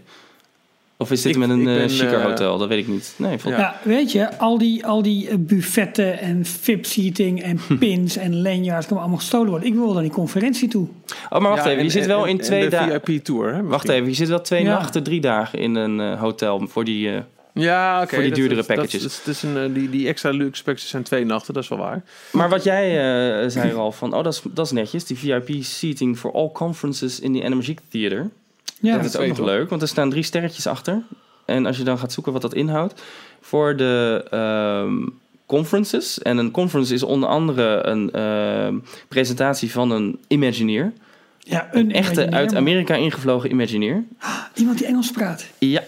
Of is dit Ik- met een eh ben, chiquer eh, hotel? Dat weet ik niet. Nee, vol- Ja. Ja. weet je, al die, al die eh, buffetten en VIP-seating en pins en lanyards kunnen allemaal gestolen worden. Ik wil naar die conferentie toe. Oh, maar wacht Ja, even. Je en- zit wel en- in twee dagen. VIP tour, hè? Wacht even, je zit wel twee Ja. nachten, drie dagen in een eh, hotel voor die... eh, Ja, oké. Voor die duurdere dat- packages. dat is- dat is een, die, die extra luxe packages zijn twee nachten, dat is wel waar. Maar wat jij eh, zei al van, oh dat is, dat is netjes, die VIP seating for all conferences in the Animagic Theater. Ja, dat is ook nog leuk, want er staan drie sterretjes achter. En als je dan gaat zoeken wat dat inhoudt, voor de ehm, conferences. En een conference is onder andere een ehm, presentatie van een Imagineer. Ja, Een echte Imagineer, uit Amerika ingevlogen Imagineer. Iemand die Engels praat. Ja,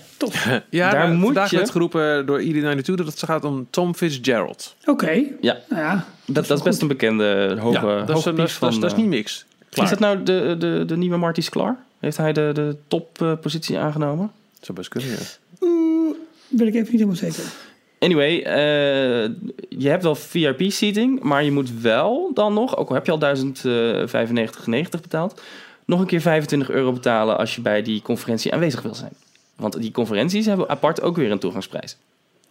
Ja, Daar moet vandaag je- werd geroepen door ID92 dat het gaat om Tom Fitzgerald. Oké. ja. Nou ja, Dat, dat is best een bekende hoge, ja, dat, is, hoge is, van... dat, is, dat is eh, niet niks. Klaar. Is dat nou de, de, de nieuwe Marty Sklar? Heeft hij de, de toppositie aangenomen? zou best kunnen, ja. ben ik even niet helemaal zeker. Anyway, eh, je hebt wel VIP-seating, maar je moet wel dan nog, ook al heb je al 1095,90 betaald, nog een keer 25 euro betalen als je bij die conferentie aanwezig wil zijn. Want die conferenties hebben apart ook weer een toegangsprijs.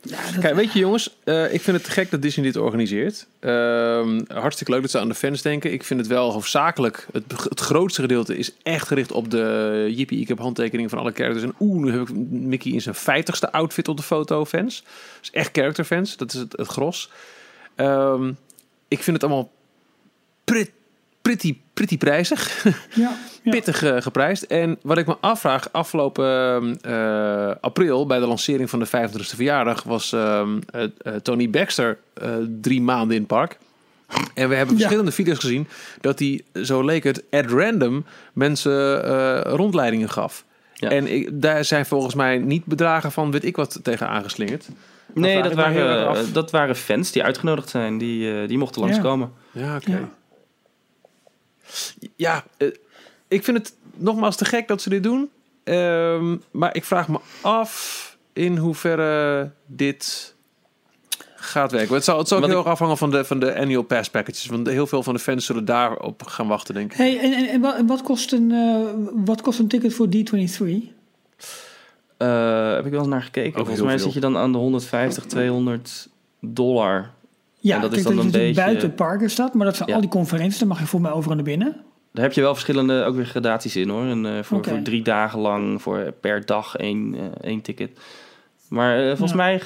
Ja, dat, Kijk, weet je jongens, eh, ik vind het te gek dat Disney dit organiseert. Ehm, hartstikke leuk dat ze aan de fans denken. Ik vind het wel hoofdzakelijk, het, het grootste gedeelte is echt gericht op de Yippie, ik heb handtekeningen van alle characters. En oeh, nu heb ik Mickey in zijn vijftigste outfit op de foto fans. Dus echt character fans, dat is het, het gros. Ehm, ik vind het allemaal pret, pretty, pretty prijzig. ja. pittig eh, geprijsd. En wat ik me afvraag, afgelopen eh, april bij de lancering van de 25e verjaardag was ehm, eh, Tony Baxter eh, drie maanden in het park. En we hebben Ja. verschillende video's gezien dat hij, zo leek het, at random mensen eh, rondleidingen gaf. Ja. En ik, daar zijn volgens mij niet bedragen van weet ik wat tegen aangeslingerd. Nee, dat waren, dat waren fans die uitgenodigd zijn, die, die mochten langskomen. Ja, oké. Ja. Ja, eh, ik vind het nogmaals te gek dat ze dit doen. Ehm, maar ik vraag me af in hoeverre dit gaat werken. Het zal, het zal ook heel erg afhangen van de, van de annual pass packages. Want heel veel van de fans zullen daarop gaan wachten, denk ik. Hey, en, en, en wat, en kost een, eh, wat kost een ticket voor D23? Eh, heb ik wel eens naar gekeken. Volgens mij veel. zit je dan aan de 150, 200 dollar. Ja, En dat is dan dat een beetje- buiten het parken staat, maar dat zijn Ja. al die conferenties, daar mag je voor mij overal naar binnen. Daar heb je wel verschillende ook weer gradaties in hoor. En, eh, voor, drie dagen lang, voor per dag één, eh, één ticket. Maar eh, volgens Ja. mij,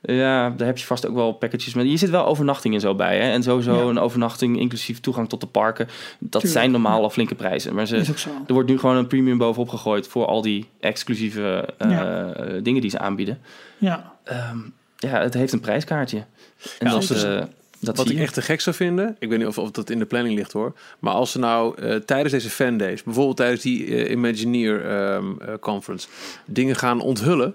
ja, daar heb je vast ook wel packages met. Hier zit wel overnachting en zo bij. Hè? En sowieso Ja. een overnachting inclusief toegang tot de parken. Dat Tuurlijk, zijn normaal al flinke prijzen. Maar ze, er wordt nu gewoon een premium bovenop gegooid voor al die exclusieve Ja. dingen die ze aanbieden. Ja, Ehm, ja, het heeft een prijskaartje. En Ja, als dat Wat ik echt te gek zou vinden, ik weet niet of, of dat in de planning ligt hoor. Maar als ze nou eh, tijdens deze fandays, bijvoorbeeld tijdens die eh, Imagineer ehm, eh, conference, dingen gaan onthullen.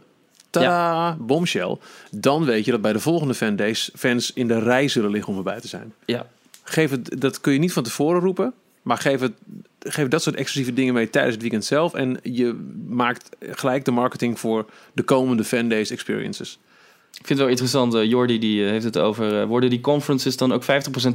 Tada, bombshell. Dan weet je dat bij de volgende fandays fans in de rij zullen liggen om erbij te zijn. Ja. Geef het, dat kun je niet van tevoren roepen. Maar geef, het, geef dat soort exclusieve dingen mee tijdens het weekend zelf. En je maakt gelijk de marketing voor de komende fandays experiences. Ik vind het wel interessant, eh, Jordi die eh, heeft het over... eh, worden die conferences dan ook 50%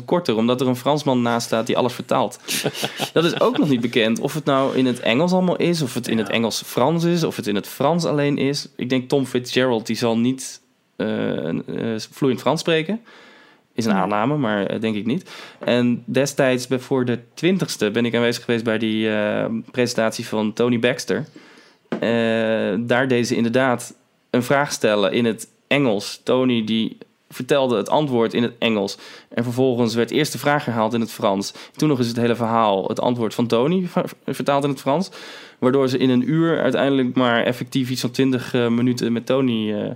korter... omdat er een Fransman naast staat die alles vertaalt? dat is ook nog niet bekend. Of het nou in het Engels allemaal is... of het in het Engels-Frans is... of het in het Frans alleen is. Ik denk Tom Fitzgerald, die zal niet vloeiend Frans spreken. Is een aanname, maar denk ik niet. En destijds, voor de 20ste... ben ik aanwezig geweest bij die presentatie van Tony Baxter... Daar deden ze inderdaad een vraag stellen in het Engels. Tony die vertelde het antwoord in het Engels. En vervolgens werd eerst de vraag herhaald in het Frans. Toen nog eens het hele verhaal, het antwoord van Tony ver- vertaald in het Frans. Waardoor ze in een uur uiteindelijk maar effectief iets van 20 eh, minuten met Tony eh,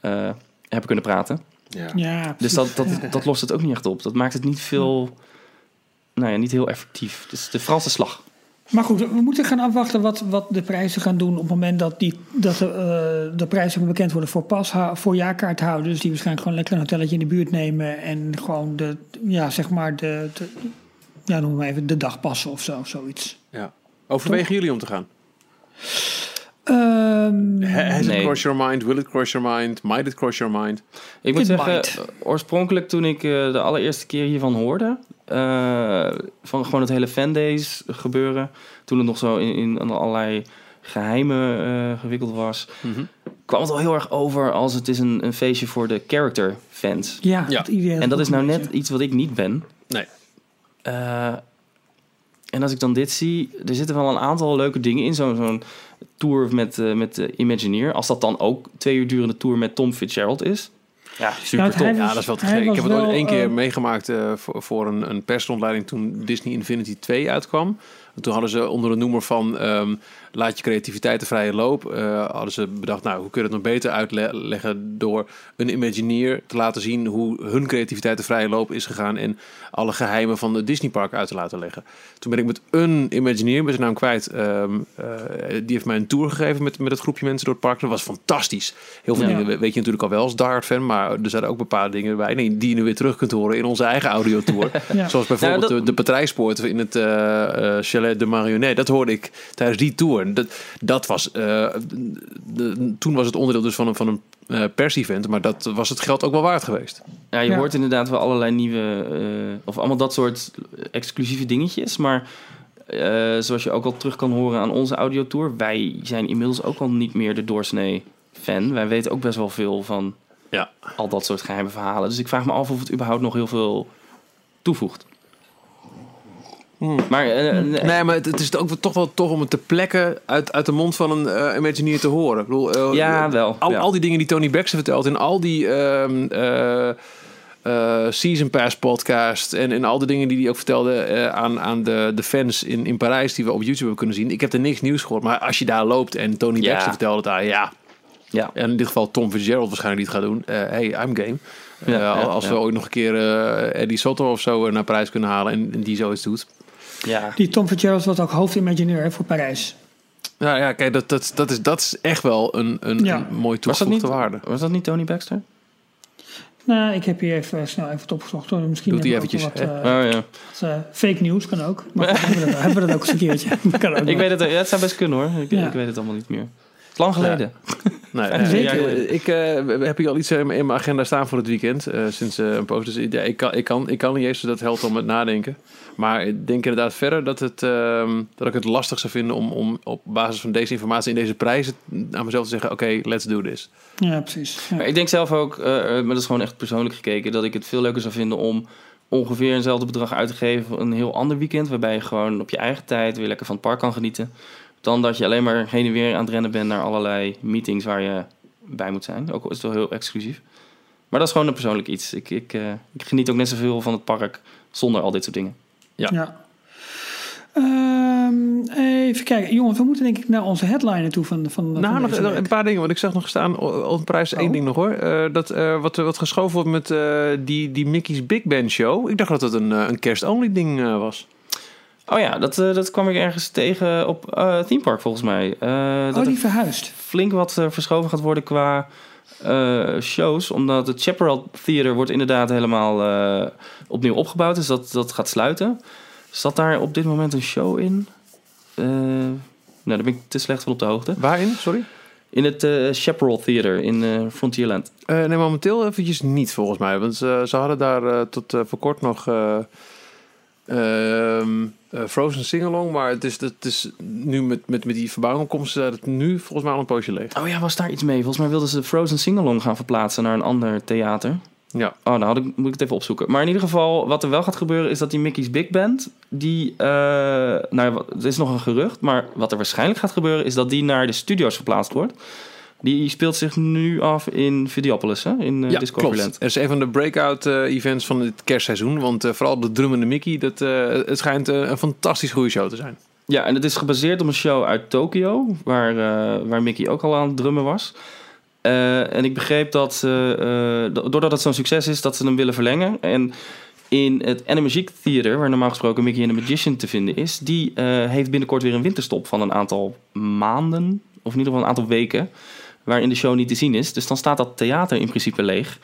eh, hebben kunnen praten. Ja. ja. Dus dat, dat, dat lost het ook niet echt op. Dat maakt het niet veel, nou ja, niet heel effectief. Dus de Franse slag. Maar goed, we moeten gaan afwachten wat, wat de prijzen gaan doen op het moment dat, die, dat de, eh, de prijzen bekend worden voor, pashou- voor jaarkaarthouders. Die waarschijnlijk gewoon lekker een hotelletje in de buurt nemen en gewoon de, ja, zeg maar de, de ja, noem maar even, de dagpassen of zo, zoiets. Ja. Overwegen jullie om te gaan? Ehm, Ha- Has Nee. it crossed your mind? Will it cross your mind? Might it cross your mind? Ik moet It zeggen, might. eh, oorspronkelijk toen ik eh, de allereerste keer hiervan hoorde, eh, van gewoon het hele fandays gebeuren, toen het nog zo in, in allerlei geheimen eh, gewikkeld was, kwam het al heel erg over als het is een, een feestje voor de character fans. ja, Ja. het idee En dat is nou net iets wat ik niet ben. Nee. Eh, en als ik dan dit zie, er zitten wel een aantal leuke dingen in. Zo'n zo'n tour met, eh met de Imagineer. Als dat dan ook twee uur durende tour met Tom Fitzgerald is. Ja, super top. hij- Ja, dat is wel te gek. Ik heb het ooit één keer eh, meegemaakt eh, voor, voor een, een persrondleiding toen Disney Infinity 2 uitkwam. En toen hadden ze onder de noemer van ehm, laat je creativiteit de vrije loop, eh, hadden ze bedacht, nou, hoe kun je het nog beter uitleggen door een Imagineer te laten zien hoe hun creativiteit de vrije loop is gegaan en alle geheimen van het Disneypark uit te laten leggen. Toen ben ik met een Imagineer, ben zijn naam kwijt, ehm, eh, die heeft mij een tour gegeven met, met het groepje mensen door het park. Dat was fantastisch. Heel veel Ja. dingen weet je natuurlijk al wel als Die Hard fan, maar er zaten ook bepaalde dingen bij nee, die je nu weer terug kunt horen in onze eigen audiotour. Ja. Zoals bijvoorbeeld Nou, dat- de, de patrijspoort in het eh, Chalet de Marionnet. Dat hoorde ik tijdens die tour. Dat, dat was, eh, de- toen was het onderdeel dus van een, van een eh, pers-event, maar dat was het geld ook wel waard geweest. Ja, je Ja. hoort inderdaad wel allerlei nieuwe, eh, of allemaal dat soort exclusieve dingetjes. Maar eh, zoals je ook al terug kan horen aan onze audiotour, wij zijn inmiddels ook al niet meer de doorsnee fan. Wij weten ook best wel veel van Ja. al dat soort geheime verhalen. Dus ik vraag me af of het überhaupt nog heel veel toevoegt. Maar eh, eh, Nee, maar het, het is ook toch wel tof om het te plekken uit, uit de mond van een eh Imagineer te horen. Ik bedoel, Ja, wel, Al, ja. al die dingen die Tony Baxter vertelt en al die ehm, eh, eh, Season Pass podcast en, en al die dingen die hij ook vertelde aan, aan de, de fans in, in Parijs die we op YouTube hebben kunnen zien. Ik heb er niks nieuws gehoord, maar als je daar loopt en Tony Ja. Baxter vertelde daar, ja. ja. En in dit geval Tom Fitzgerald waarschijnlijk niet gaat doen. Hey, I'm game. Ja, ja, als we ja. ooit nog een keer Eddie Soto of zo naar Parijs kunnen halen en, en die zoiets doet. Ja. Die Tom Fitzgerald was ook hoofdimagineur hè, voor Parijs. Ja, ja kijk, dat, dat, dat, is, dat is echt wel een, een, Ja. een mooi Was dat, niet, toegevoegde waarde. was dat niet Tony Baxter? Nou, ik heb hier even snel even het opgezocht. hoor. Misschien Doet hij heb eventjes, wat, eh, oh ja. wat, eh, fake news kan ook. Maar hebben, we dat, hebben we dat ook eens een keertje. Dat kan ook Ik weet het, het zou best kunnen hoor. Ik, Ja. ik weet het allemaal niet meer. Het is lang geleden. Nee, Vijf, eh, ik, eh, ik heb hier al iets eh, in mijn agenda staan voor het weekend. eh, sinds een poos. Dus ja, ik, kan, ik, kan, ik kan niet eens, dus dat helpt al met nadenken. Maar ik denk inderdaad verder dat, het, ehm, dat ik het lastig zou vinden om, om op basis van deze informatie en deze prijzen aan mezelf te zeggen: oké, let's do this. Ja, precies. Ja. Maar ik denk zelf ook, maar dat is gewoon echt persoonlijk gekeken, dat ik het veel leuker zou vinden om ongeveer eenzelfde bedrag uit te geven voor een heel ander weekend. Waarbij je gewoon op je eigen tijd weer lekker van het park kan genieten. Dan dat je alleen maar heen en weer aan het rennen bent naar allerlei meetings waar je bij moet zijn. Ook al is het wel heel exclusief. Maar dat is gewoon een persoonlijk iets. Ik, ik, eh, ik geniet ook net zoveel van het park zonder al dit soort dingen. Ja. Ehm, even kijken. Jongens, we moeten denk ik naar onze headliner toe van, van, van Nou, nog, deze nog week. een paar dingen. Want ik zag nog staan op prijs één Oh. ding nog hoor. Eh, dat eh, wat, wat geschoven wordt met eh, die, die Mickey's Big Band Show. Ik dacht dat het een, een kerst-only ding eh, was. Oh ja, dat, eh, dat kwam ik ergens tegen op eh Theme Park volgens mij. Eh, dat Oh, die verhuisd. flink wat eh, verschoven gaat worden qua eh, shows. Omdat het Chaparral Theater wordt inderdaad helemaal eh, opnieuw opgebouwd. Dus dat, dat gaat sluiten. Zat daar op dit moment een show in? Eh, nou, daar ben ik te slecht van op de hoogte. Waarin? Sorry? In het eh Chaparral Theater in eh, Frontierland. Eh, nee, momenteel eventjes niet volgens mij. Want ze, ze hadden daar eh, tot voor kort nog Frozen Singalong. Maar het is, het is nu met, met, met die verbouwing komt ze het nu volgens mij al een poosje leeg. Oh ja, was daar iets mee? Volgens mij wilden ze Frozen Singalong gaan verplaatsen naar een ander theater. Ja. Oh, nou had ik, moet ik het even opzoeken. Maar in ieder geval, wat er wel gaat gebeuren, is dat die Mickey's Big Band, die, eh, nou, het is nog een gerucht, maar wat er waarschijnlijk gaat gebeuren, is dat die naar de studio's verplaatst wordt. Die speelt zich nu af in Videopolis, hè? in eh, ja, Discoveryland. klopt. Het is een van de breakout eh, events van het kerstseizoen. Want eh, vooral de drummende Mickey, dat, het schijnt een fantastisch goede show te zijn. Ja, en het is gebaseerd op een show uit Tokio, waar, waar Mickey ook al aan het drummen was. En ik begreep dat, doordat het zo'n succes is, dat ze hem willen verlengen. En in het Animagic Theater, waar normaal gesproken Mickey and the Magician te vinden is, die heeft binnenkort weer een winterstop van een aantal maanden, of in ieder geval een aantal weken, waarin de show niet te zien is. Dus dan staat dat theater in principe leeg.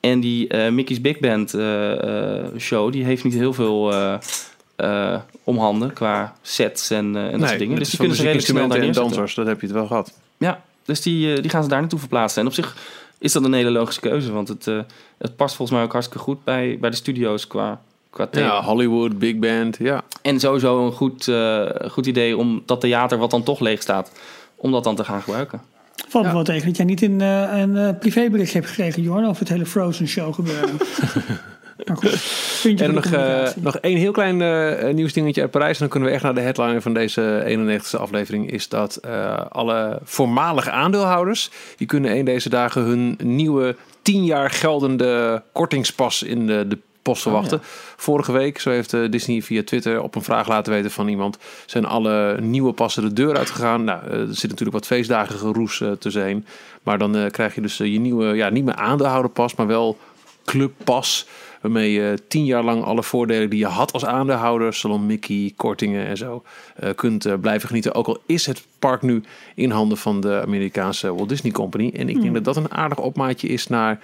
En die eh, Mickey's Big Band eh, eh, show, die heeft niet heel veel eh, eh, om handen qua sets en, en dat soort dingen. Dus die kunnen ze redelijk snel daar en dansers, dat heb je het wel gehad. Ja, dus die, die gaan ze daar naartoe verplaatsen. En op zich is dat een hele logische keuze, want het, het past volgens mij ook hartstikke goed bij, bij de studio's qua, qua thema. Ja, Hollywood, Big Band, ja. En sowieso een goed, goed idee om dat theater, wat dan toch leeg staat, om dat dan te gaan gebruiken. Valt me wel tegen dat jij niet in, eh, een eh, privébericht hebt gekregen, Jorn, over het hele Frozen show gebeuren. maar goed, puntje En nog, eh, nog één heel klein eh, nieuwsdingetje uit Parijs. En dan kunnen we echt naar de headliner van deze 91ste aflevering. Is dat alle voormalige aandeelhouders... die kunnen een deze dagen hun nieuwe tien jaar geldende kortingspas in de, de post verwachten. Vorige week, zo heeft eh, Disney via Twitter op een vraag laten weten van iemand, zijn alle nieuwe passen de deur uitgegaan. Nou, eh, er zit natuurlijk wat feestdagen geroes uh, tussenheen. Maar dan eh, krijg je dus eh, je nieuwe, ja, niet meer aandeelhouderpas, maar wel clubpas. Waarmee je tien jaar lang alle voordelen die je had als aandeelhouder, Salon Mickey, kortingen en zo, eh, kunt eh, blijven genieten. Ook al is het park nu in handen van de Amerikaanse Walt Disney Company. En ik denk dat dat een aardig opmaatje is naar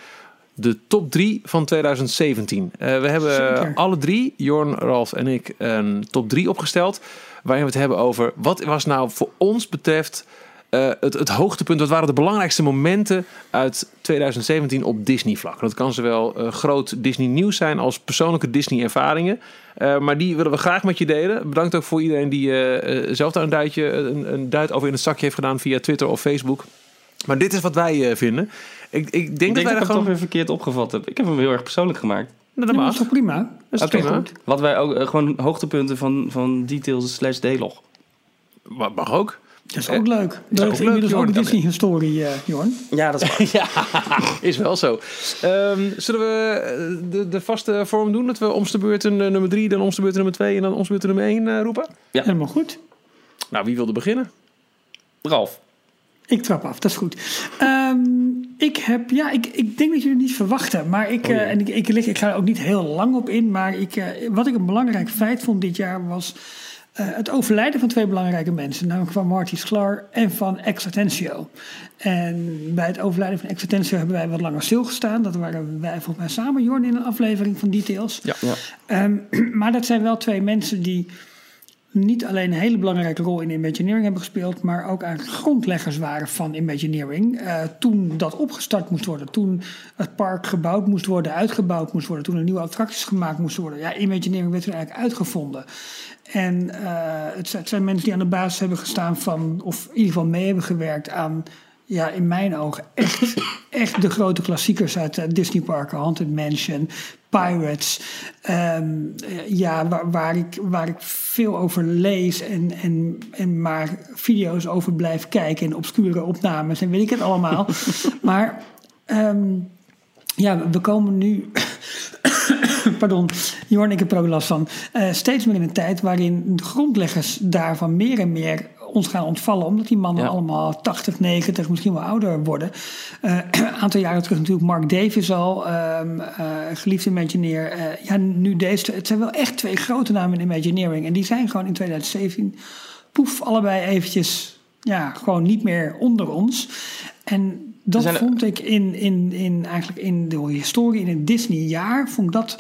de top 3 van 2017. Eh, we hebben Zeker. alle drie, Jorn, Ralf en ik, een top 3 opgesteld. Waarin we het hebben over wat was nou voor ons betreft eh, het, het hoogtepunt. Wat waren de belangrijkste momenten uit 2017 op Disney vlak? Dat kan zowel eh, groot Disney nieuws zijn als persoonlijke Disney ervaringen. Eh, maar die willen we graag met je delen. Bedankt ook voor iedereen die zelf daar een duitje, een, een duit over in het zakje heeft gedaan via Twitter of Facebook. Maar dit is wat wij vinden. Ik, ik denk Ik dat wij dat ik hem gewoon. toch weer verkeerd opgevat heb. Ik heb hem heel erg persoonlijk gemaakt. Nou, dat mag. dat is toch prima? Dat is Oké, prima. goed. Wat wij ook, eh, gewoon hoogtepunten van, van details slash D-log. Mag mag ook. Dat is ook leuk. ook Dat leuk, is inmiddels Jorn. ook een Disney-historie, eh Jorn. Ja, dat is waar. Is wel zo. Ehm, zullen we eh, de, de vaste vorm doen? Dat we om de beurt een eh, nummer 3, dan om de beurt een nummer 2 en dan om de beurt een nummer 1 roepen? Ja. Helemaal goed. Nou, wie wilde beginnen? Ralf. Ik trap af, dat is goed. Ehm, ik heb, ja, ik, ik denk dat jullie het niet verwachten. Maar ik, Oh, ja. eh, en ik, ik, lig- ik ga er ook niet heel lang op in. Maar ik, eh, wat ik een belangrijk feit vond dit jaar was eh, het overlijden van twee belangrijke mensen. Namelijk van Marty Sklar en van Exatentio. En bij het overlijden van Exatentio hebben wij wat langer stilgestaan. Dat waren wij volgens mij samen, Jorn, in een aflevering van Details. Ja. Ja. Ehm, maar dat zijn wel twee mensen die niet alleen een hele belangrijke rol in Imagineering hebben gespeeld, maar ook eigenlijk grondleggers waren van Imagineering. Eh, toen dat opgestart moest worden, toen het park gebouwd moest worden, uitgebouwd moest worden, toen er nieuwe attracties gemaakt moesten worden. Ja, Imagineering werd toen eigenlijk uitgevonden. En eh, het, het zijn mensen die aan de basis hebben gestaan van, of in ieder geval mee hebben gewerkt aan, ja, in mijn ogen echt, echt de grote klassiekers uit eh, Disney parken. Haunted Mansion, Pirates. ehm, eh, ja, waar, waar, ik, waar ik veel over lees en, en, en maar video's over blijf kijken en obscure opnames en weet ik het allemaal. maar ehm, ja, we komen nu pardon, Jorn, ik heb er ook last van. Eh, steeds meer in een tijd waarin de grondleggers daarvan meer en meer ons gaan ontvallen. Omdat die mannen Ja. allemaal 80, 90, misschien wel ouder worden. Eh, Een aantal jaren terug natuurlijk Mark Davis al. ehm eh, geliefd Imagineer. Eh, ja, nu deze. Het zijn wel echt twee grote namen in Imagineering. En die zijn gewoon in 2017, poef, allebei eventjes... Ja, gewoon niet meer onder ons. En dat vond ik in, in, in, eigenlijk in de historie, in het Disney-jaar, vond ik dat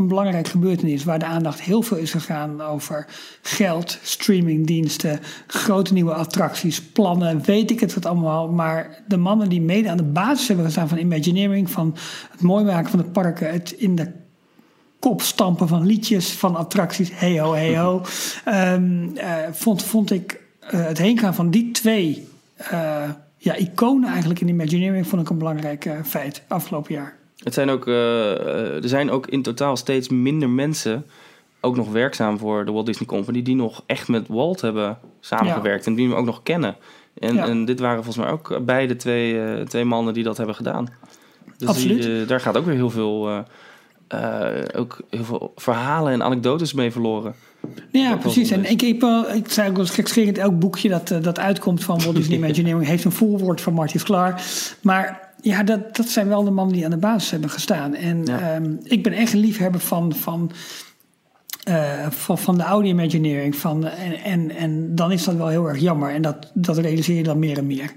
een belangrijk gebeurtenis. Waar de aandacht heel veel is gegaan over geld, streamingdiensten, grote nieuwe attracties, plannen, weet ik het wat allemaal. Maar de mannen die mede aan de basis hebben gestaan van Imagineering, van het mooi maken van de parken, het in de kop stampen van liedjes, van attracties, hey ho, hey ho. Ehm, eh, vond, vond ik eh, het heengaan van die twee eh, ja, iconen eigenlijk in Imagineering vond ik een belangrijk feit afgelopen jaar. Het zijn ook, eh, eh, er zijn ook in totaal steeds minder mensen ook nog werkzaam voor de Walt Disney Company die nog echt met Walt hebben samengewerkt en die we ook nog kennen. En, Ja. en dit waren volgens mij ook beide twee, eh, twee mannen die dat hebben gedaan. Dus Absoluut. Die, eh, daar gaat ook weer heel veel, eh, eh, ook heel veel verhalen en anekdotes mee verloren. Ja, Dat precies. En ik, ik, wel- ik zei ook wel eens gekscherend, elk boekje dat, eh, dat uitkomt van Walt Disney Imagineering heeft een voorwoord van Marty Sklar. Maar ja, dat, dat zijn wel de mannen die aan de basis hebben gestaan. En Ja. ehm, ik ben echt een liefhebber van, van, eh, van, van de oude Imagineering. Van, en, en, en dan is dat wel heel erg jammer. En dat, dat realiseer je dan meer en meer.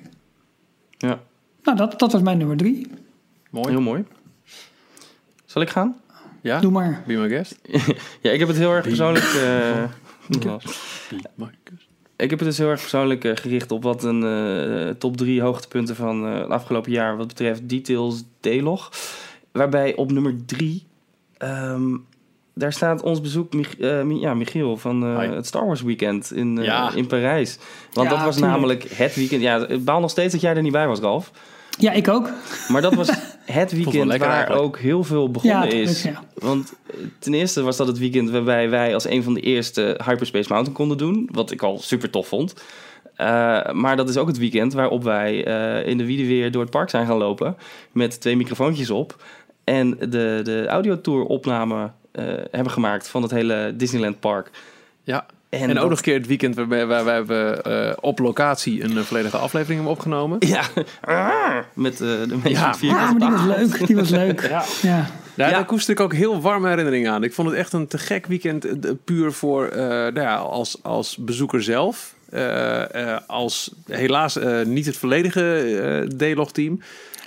Ja, Nou, dat, dat was mijn nummer drie. Mooi. heel mooi. Zal ik gaan? Ja? Doe maar. Be my guest. Ja, ik heb het heel erg persoonlijk. eh, Be my guest. Ik heb het dus heel erg persoonlijk eh, gericht op wat een eh, top drie hoogtepunten van eh, het afgelopen jaar wat betreft Details D-log. Waarbij op nummer drie, ehm, daar staat ons bezoek Mich- ja, Michiel van eh, het Star Wars weekend in, eh, Ja. in Parijs. Want Ja, dat was tuurlijk. namelijk het weekend. Ja, ik baal nog steeds dat jij er niet bij was, Ralf. Ja, ik ook. Maar dat was het weekend waar eigenlijk. ook heel veel begonnen Ja, is. Want eh, ten eerste was dat het weekend waarbij wij als een van de eerste Hyperspace Mountain konden doen. Wat ik al super tof vond. Eh, maar dat is ook het weekend waarop wij eh, in de wieden weer door het park zijn gaan lopen. Met twee microfoontjes op. En de, de audiotour opname eh, hebben gemaakt van het hele Disneyland Park. Ja. En, En, dat- ook nog een keer het weekend waarbij waar wij hebben eh, op locatie een eh, volledige aflevering hebben opgenomen. Ja, met eh, de mensen Ja, vierkante Ja, maar die was leuk. Die was leuk. Ja. Ja. Ja, Ja. daar koester ik ook heel warme herinneringen aan. Ik vond het echt een te gek weekend. puur voor, eh, nou ja, als, als bezoeker zelf. Eh, eh, als helaas eh, niet het volledige eh D-log-team.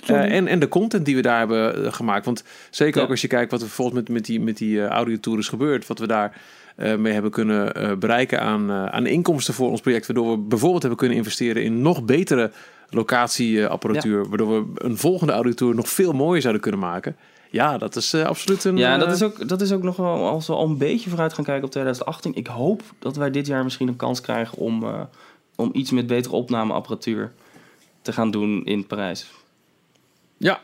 Eh, en, en de content die we daar hebben gemaakt. Want zeker Ja. ook als je kijkt wat er volgens met, met die, met die eh, audiotour is gebeurd. Wat we daar mee hebben kunnen eh, bereiken aan, eh, aan inkomsten voor ons project. Waardoor we bijvoorbeeld hebben kunnen investeren in nog betere locatieapparatuur. Waardoor we een volgende audiotour nog veel mooier zouden kunnen maken. Ja, dat is eh, absoluut een... Ja, dat eh, is, ook, dat is ook nog wel, als we al een beetje vooruit gaan kijken op 2018. Ik hoop dat wij dit jaar misschien een kans krijgen om, eh, om iets met betere opnameapparatuur te gaan doen in Parijs. Ja,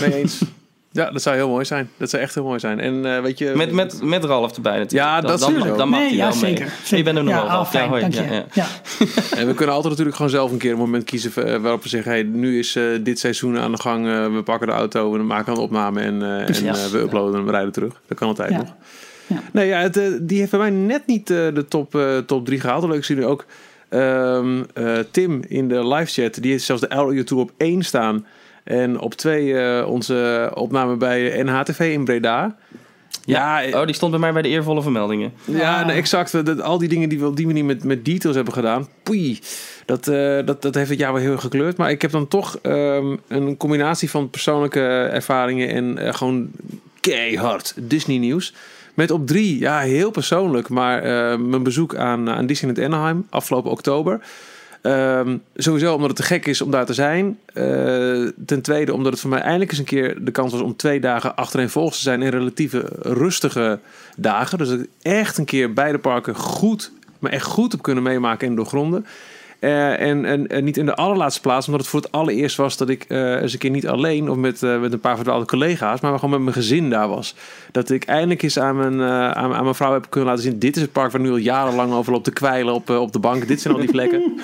mee eens. ja, dat zou heel mooi zijn. Dat zou echt heel mooi zijn. En eh, weet je... Met, met, met Ralf erbij natuurlijk. Ja, dan, dat dan, dan mag nee, hij ja, wel mee. zeker. Je zeker. bent er nog ja, wel. fijn, ja, hoi. dank je. Ja, ja. Ja. En we kunnen altijd natuurlijk gewoon zelf een keer een moment kiezen eh, waarop we zeggen: hey, nu is eh, dit seizoen aan de gang. eh, we pakken de auto we maken een opname en, eh, en eh, we uploaden en we rijden terug. Dat kan altijd Ja. nog. Ja. Nee, ja, het, eh, die heeft bij mij net niet eh, de top, eh, top 3 gehaald. Leuk zien jullie ook. ehm, eh, Tim in de live chat, die heeft zelfs de audio tour op 1 staan. En op 2 onze opname bij NHTV in Breda. Ja, Oh, die stond bij mij bij de eervolle vermeldingen. ja, Ah. exact. Dat, al die dingen die we op die manier met, met details hebben gedaan. Poei, dat, eh, dat, dat heeft het jaar wel heel gekleurd. Maar ik heb dan toch ehm, een combinatie van persoonlijke ervaringen en eh, gewoon keihard Disney nieuws. Met op drie, ja, heel persoonlijk, maar eh, mijn bezoek aan, aan Disneyland Anaheim afgelopen oktober. Ehm, sowieso omdat het te gek is om daar te zijn. Eh, ten tweede omdat het voor mij eindelijk eens een keer de kans was om twee dagen achtereenvolgens te zijn in relatieve rustige dagen. Dus dat ik echt een keer beide parken goed, maar echt goed op kunnen meemaken en doorgronden. Eh, en, en, en niet in de allerlaatste plaats, omdat het voor het allereerst was dat ik eh, eens een keer niet alleen of met, eh, met een paar verdwaalde collega's, maar gewoon met mijn gezin daar was. Dat ik eindelijk eens aan mijn, aan, aan mijn vrouw heb kunnen laten zien: dit is het park waar nu al jarenlang over loopt te kwijlen op, op de bank. Dit zijn al die plekken.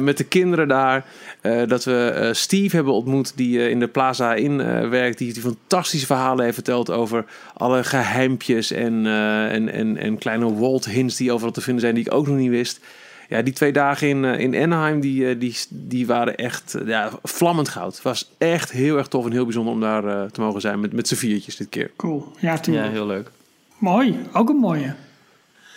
Met de kinderen daar. Dat we Steve hebben ontmoet, die in de Plaza in werkt. Die, die fantastische verhalen heeft verteld over alle geheimpjes en, en, en, en kleine Walt hints die overal te vinden zijn, die ik ook nog niet wist. Ja, die twee dagen in, eh, in Anaheim, die, eh, die, die waren echt eh, ja, vlammend goud. Het was echt heel erg tof en heel bijzonder om daar eh, te mogen zijn met, met z'n viertjes dit keer. Cool. Ja, Ja, heel leuk. Mooi. Ook een mooie.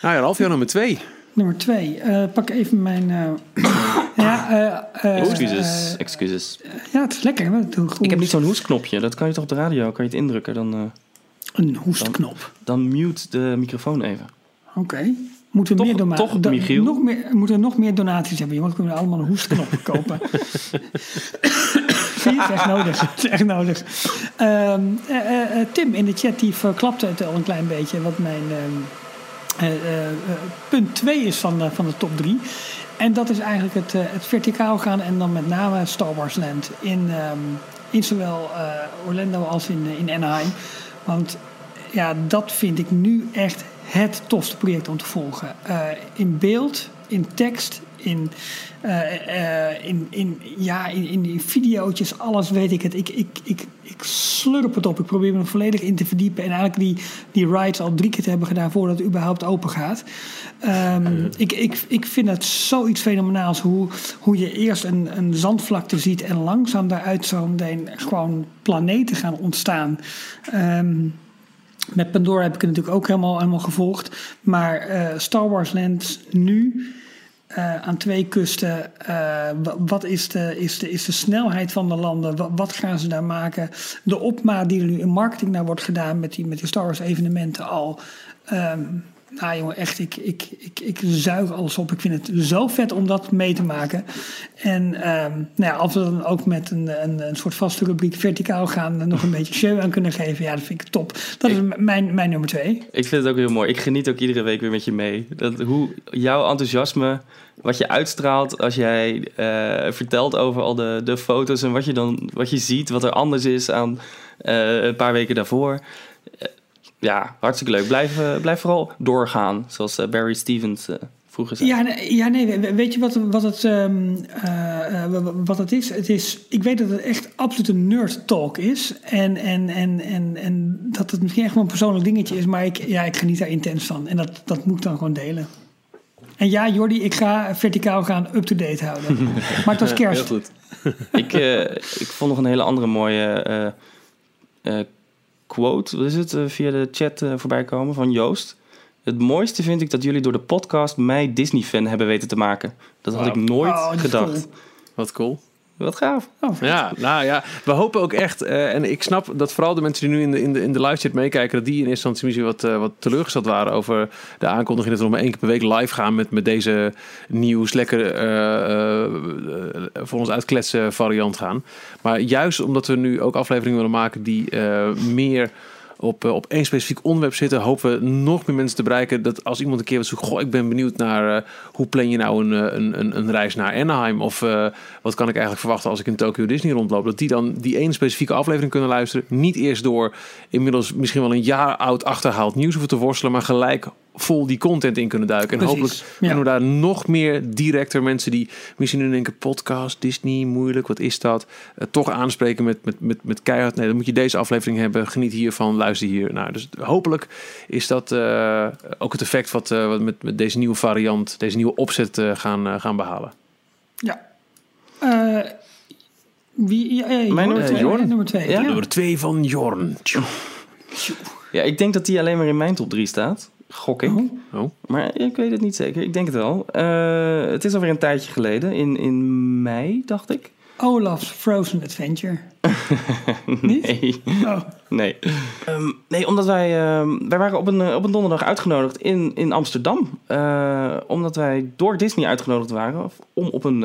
Nou ja, Ralf, jouw nummer twee. Nummer twee. Eh, pak even mijn... eh, ja, eh, eh, Excuses, excuses. ja, het is lekker. Ik heb niet zo'n hoesknopje. Dat kan je toch op de radio, kan je het indrukken. Dan, eh, Een hoestknop. dan mute de microfoon even. Oké. Moeten we Toch- meer doma- toch, Michiel? Nog meer, moeten we nog meer donaties hebben? Want we kunnen allemaal een hoestknop kopen. Zie je, het is echt nodig. Het is echt nodig. Ehm, eh, eh, eh, Tim in de chat die verklapte het al een klein beetje. Wat mijn ehm, eh, eh, eh, punt 2 is van de, van de top 3. En dat is eigenlijk het, het verticaal gaan. En dan met name Star Wars Land. In, ehm, in zowel Orlando als in, in Anaheim. Want ja, dat vind ik nu echt het tofste project om te volgen. Eh, in beeld, in tekst, in, eh, in, in, ja, in, in die videootjes, alles weet ik het. Ik, ik, ik, ik slurp het op. Ik probeer me er volledig in te verdiepen. En eigenlijk die, die rides al drie keer te hebben gedaan voordat het überhaupt open gaat. Ehm, ik, ik, ik vind het zoiets fenomenaals hoe, hoe je eerst een, een zandvlakte ziet en langzaam daaruit zo meteen gewoon planeten gaan ontstaan. Ehm, met Pandora heb ik het natuurlijk ook helemaal, helemaal gevolgd. Maar eh, Star Wars Land nu eh, aan twee kusten. eh, wa- wat is de, is, de, is de snelheid van de landen? Wa- Wat, gaan ze daar maken? De opmaat die er nu in marketing naar wordt gedaan met die, met Star Wars evenementen al. Ehm, nou jongen, echt, ik, ik, ik, ik zuig alles op. Ik vind het zo vet om dat mee te maken. En ehm, nou ja, als we dan ook met een, een, een soort vaste rubriek verticaal gaan... en nog een beetje show aan kunnen geven, ja, dat vind ik top. Dat is mijn, mijn nummer twee. Ik vind het ook heel mooi. Ik geniet ook iedere week weer met je mee. Dat, hoe jouw enthousiasme, wat je uitstraalt als jij eh, vertelt over al de, de foto's en wat je dan wat je ziet, wat er anders is aan eh, een paar weken daarvoor. Ja, hartstikke leuk. Blijf, eh, blijf vooral doorgaan, zoals eh, Barry Stevens eh, vroeger zei. Ja, nee, ja, nee we- weet je wat, wat, het, ehm, eh, eh, wat het is? Het is? Ik weet dat het echt absoluut een nerd talk is. En, en, en, en, en dat het misschien echt wel een persoonlijk dingetje is. Maar ik, ja, ik geniet daar intens van. En dat, dat moet ik dan gewoon delen. En ja, Jordi, ik ga verticaal gaan up-to-date houden. maar het was kerst. Heel goed. ik, ik vond nog een hele andere mooie quote, wat is het, eh, via de chat eh, voorbij komen van Joost. Het mooiste vind ik dat jullie door de podcast mij Disney-fan hebben weten te maken. Dat had ik nooit Oh, gedacht. cool. Wat cool. Wat gaaf. Oh, Ja, nou ja, we hopen ook echt, eh, en ik snap dat vooral de mensen die nu in de, in de, in de live chat meekijken, dat die in eerste instantie misschien wat, eh, wat teleurgesteld waren over de aankondiging dat we nog maar één keer per week live gaan met, met deze nieuws, lekker eh, voor ons uitkletsen variant gaan. Maar juist omdat we nu ook afleveringen willen maken die meer op, eh, op één specifiek onderwerp zitten, hopen we nog meer mensen te bereiken. Dat als iemand een keer wat zoekt, goh, ik ben benieuwd naar eh, hoe plan je nou een, eh, een, een, een reis naar Anaheim? Of wat kan ik eigenlijk verwachten als ik in Tokyo Disney rondloop? Dat die dan die één specifieke aflevering kunnen luisteren. Niet eerst door inmiddels misschien wel een jaar oud achterhaald nieuws hoeven te worstelen, maar gelijk vol die content in kunnen duiken. En Precies, hopelijk ja. kunnen we daar nog meer directer mensen die misschien nu denken, podcast, Disney, moeilijk, wat is dat? Eh, toch aanspreken met, met, met, met keihard. Nee, dan moet je deze aflevering hebben. Geniet hiervan, luister hier. Nou, dus hopelijk is dat eh, ook het effect wat we wat met, met deze nieuwe variant, deze nieuwe opzet eh, gaan, gaan behalen. Ja. Eh, wie, ja, ja, Mijn nummer twee, twee. ja, nummer twee. Ja? Ja. Nummer twee van Jorn. Ja, ik denk dat die alleen maar in mijn top 3 staat. Gok ik. Oh. Oh. Maar ik weet het niet zeker. Ik denk het wel. Eh, het is alweer een tijdje geleden. In, in mei, dacht ik. Olaf's Frozen Adventure. Nee. Oh. Nee. Ehm, nee, omdat wij... ehm, wij waren op een, eh, op een donderdag uitgenodigd in, in Amsterdam. Eh, omdat wij door Disney uitgenodigd waren... om op een,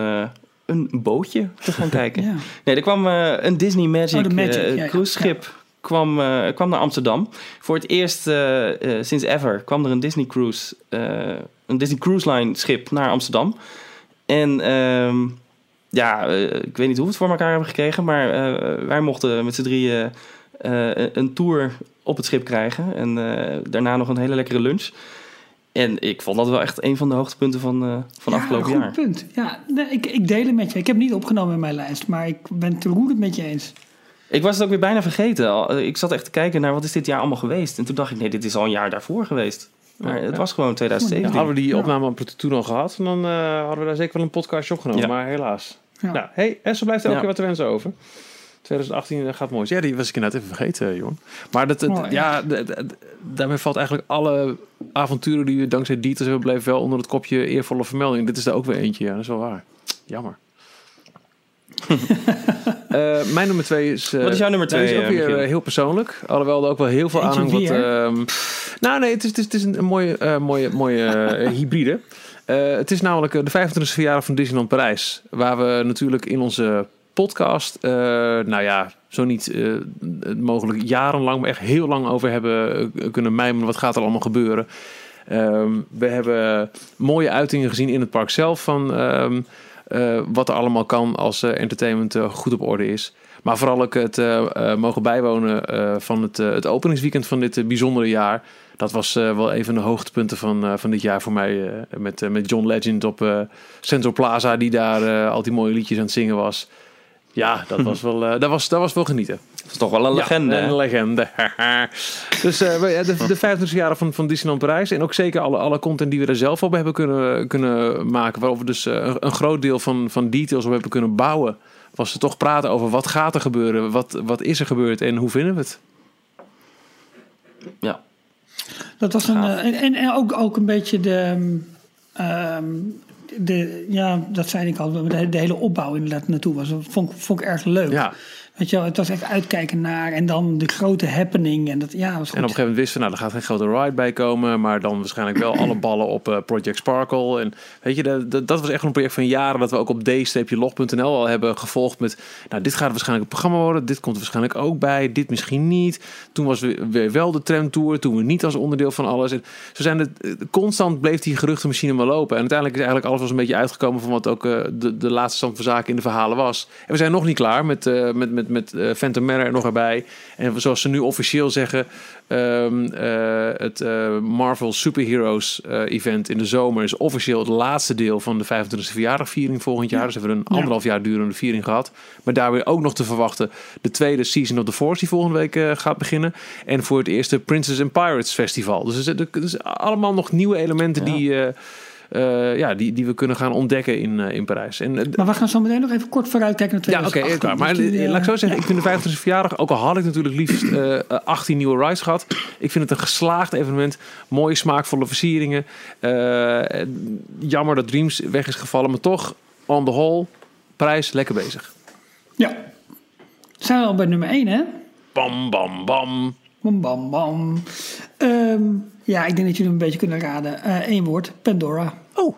een bootje te gaan kijken. Ja. Nee, er kwam een Disney Magic, Oh, ja, cruise schip kwam, eh, kwam naar Amsterdam. Voor het eerst eh, eh, sinds ever kwam er een Disney Cruise, een Disney Cruise Line schip naar Amsterdam. En ehm, ja, ik weet niet hoe we het voor elkaar hebben gekregen, maar wij mochten met z'n drieën een tour op het schip krijgen. En daarna nog een hele lekkere lunch. En ik vond dat wel echt een van de hoogtepunten van, eh, van Ja, afgelopen goed jaar. punt. Ja, nee, ik, ik deel het met je. Ik heb het niet opgenomen in mijn lijst, maar ik ben het roerend met je eens. Ik was het ook weer bijna vergeten. Eh, Ik zat echt te kijken naar wat is dit jaar allemaal geweest. En toen dacht ik, nee, dit is al een jaar daarvoor geweest. Maar het was gewoon Ja, 2017. hadden we die Ja. opname toen al gehad, dan eh, hadden we daar zeker wel een podcastje opgenomen. Ja. Maar helaas. Ja. Nou, hey, en zo blijft elke Ja. keer wat te wensen over. 2018 gaat mooi. Ja, die was ik inderdaad even vergeten, Jon. Maar dat, Oh, ja. daarmee valt eigenlijk alle avonturen die we dankzij Dieter hebben bleven wel onder het kopje eervolle vermelding. Dit is er ook weer eentje, ja, dat is wel waar. Jammer. Eh, mijn nummer twee is... eh, Wat is jouw nummer twee, is ook eh, weer heel persoonlijk. Alhoewel er ook wel heel veel. Wat, weer? ehm, nou nee, het is, het is, het is een mooie, mooie, mooie hybride. Het is namelijk de 25e verjaardag van Disneyland Parijs. Waar we natuurlijk in onze podcast, nou ja, zo niet mogelijk jarenlang, maar echt heel lang over hebben kunnen mijmeren. Wat gaat er allemaal gebeuren? Ehm, we hebben mooie uitingen gezien in het park zelf van ehm, eh, wat er allemaal kan als eh, entertainment eh, goed op orde is. Maar vooral ook het eh, eh, mogen bijwonen eh, van het, eh, het openingsweekend van dit eh, bijzondere jaar. Dat was eh, wel een van de hoogtepunten van, eh, van dit jaar voor mij. eh, met, eh, met John Legend op eh, Central Plaza, die daar eh, al die mooie liedjes aan het zingen was. Ja, dat was wel, eh, dat was, dat was wel genieten. Dat is toch wel een legende. Ja, een legende. dus eh, we- ja, de, de 25 jaar van, van Disneyland Parijs. En ook zeker alle, alle content die we er zelf op hebben kunnen, kunnen maken. Waarover we dus eh, een, een groot deel van, van details op hebben kunnen bouwen. Was er toch praten over wat gaat er gebeuren? Wat, wat is er gebeurd en hoe vinden we het? Ja. Dat was een. En, en, en ook, ook een beetje de. ehm, de, ja, dat zei ik al, de, hele opbouw inderdaad naartoe was. Dat vond, vond ik erg leuk. Ja. Weet je wel, het was echt uitkijken naar en dan de grote happening. En dat, ja, was goed. En op een gegeven moment wisten we, nou, er gaat geen grote ride bij komen. Maar dan waarschijnlijk wel alle ballen op eh, Project Sparkle. En weet je, dat, dat, dat was echt een project van jaren dat we ook op d-log.nl al hebben gevolgd met... Nou, dit gaat waarschijnlijk een programma worden. Dit komt er waarschijnlijk ook bij. Dit misschien niet. Toen was weer, weer wel de tramtour. Toen we niet als onderdeel van alles. En zo zijn het, eh, constant bleef die geruchtenmachine maar lopen. En uiteindelijk is eigenlijk alles was een beetje uitgekomen van wat ook eh, de, de laatste stand van zaken in de verhalen was. En we zijn nog niet klaar met, met, met met, met eh, Phantom Manor er nog erbij. En zoals ze nu officieel zeggen, ehm, eh, het eh, Marvel Superheroes event in de zomer is officieel het laatste deel van de 25e verjaardagviering volgend jaar. Dus hebben we een anderhalf jaar durende viering gehad. Maar daar weer ook nog te verwachten de tweede Season of the Force die volgende week gaat beginnen. En voor het eerste Princess and Pirates Festival. Dus het is allemaal nog nieuwe elementen Ja. die... eh, ja, die, die we kunnen gaan ontdekken in, eh, in Parijs. En, eh, Maar we gaan zo meteen nog even kort vooruitkijken naar ja, oké, 2018. klaar. Maar die, laat ik zo zeggen, ik vind de 25e verjaardag, ook al had ik natuurlijk liefst eh, eh, 18 nieuwe rides gehad. Ik vind het een geslaagd evenement. Mooie, smaakvolle versieringen. Jammer dat Dreams weg is gevallen, maar toch, on the whole, prijs lekker bezig. Ja. Zijn we al bij nummer 1, hè? Bam, bam, bam. Bam, bam, bam. Ehm, ja, ik denk dat jullie hem een beetje kunnen raden. Eén woord, Pandora. Oh.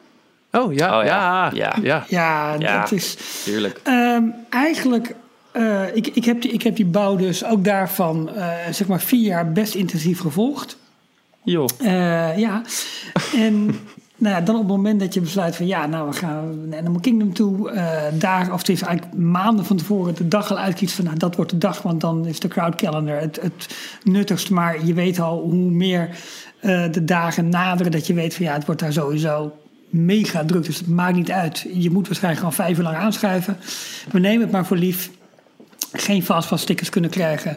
Oh ja, Oh, ja, ja. ja, Ja. Ja, dat is... Tuurlijk. Ehm, eigenlijk, eh, ik, ik, heb die, ik heb die bouw dus ook daarvan, eh, zeg maar, vier jaar best intensief gevolgd. Joh. Eh, ja, en nou ja, dan op het moment dat je besluit van ja, nou we gaan naar Animal Kingdom toe. eh daar, of het is eigenlijk maanden van tevoren de dag al uitkiest van nou dat wordt de dag, want dan is de crowd calendar het, het nuttigst. Maar je weet al hoe meer eh, de dagen naderen dat je weet van ja, het wordt daar sowieso mega druk. Dus het maakt niet uit. Je moet waarschijnlijk gewoon vijf uur lang aanschuiven. We nemen het maar voor lief geen fastpass stickers kunnen krijgen.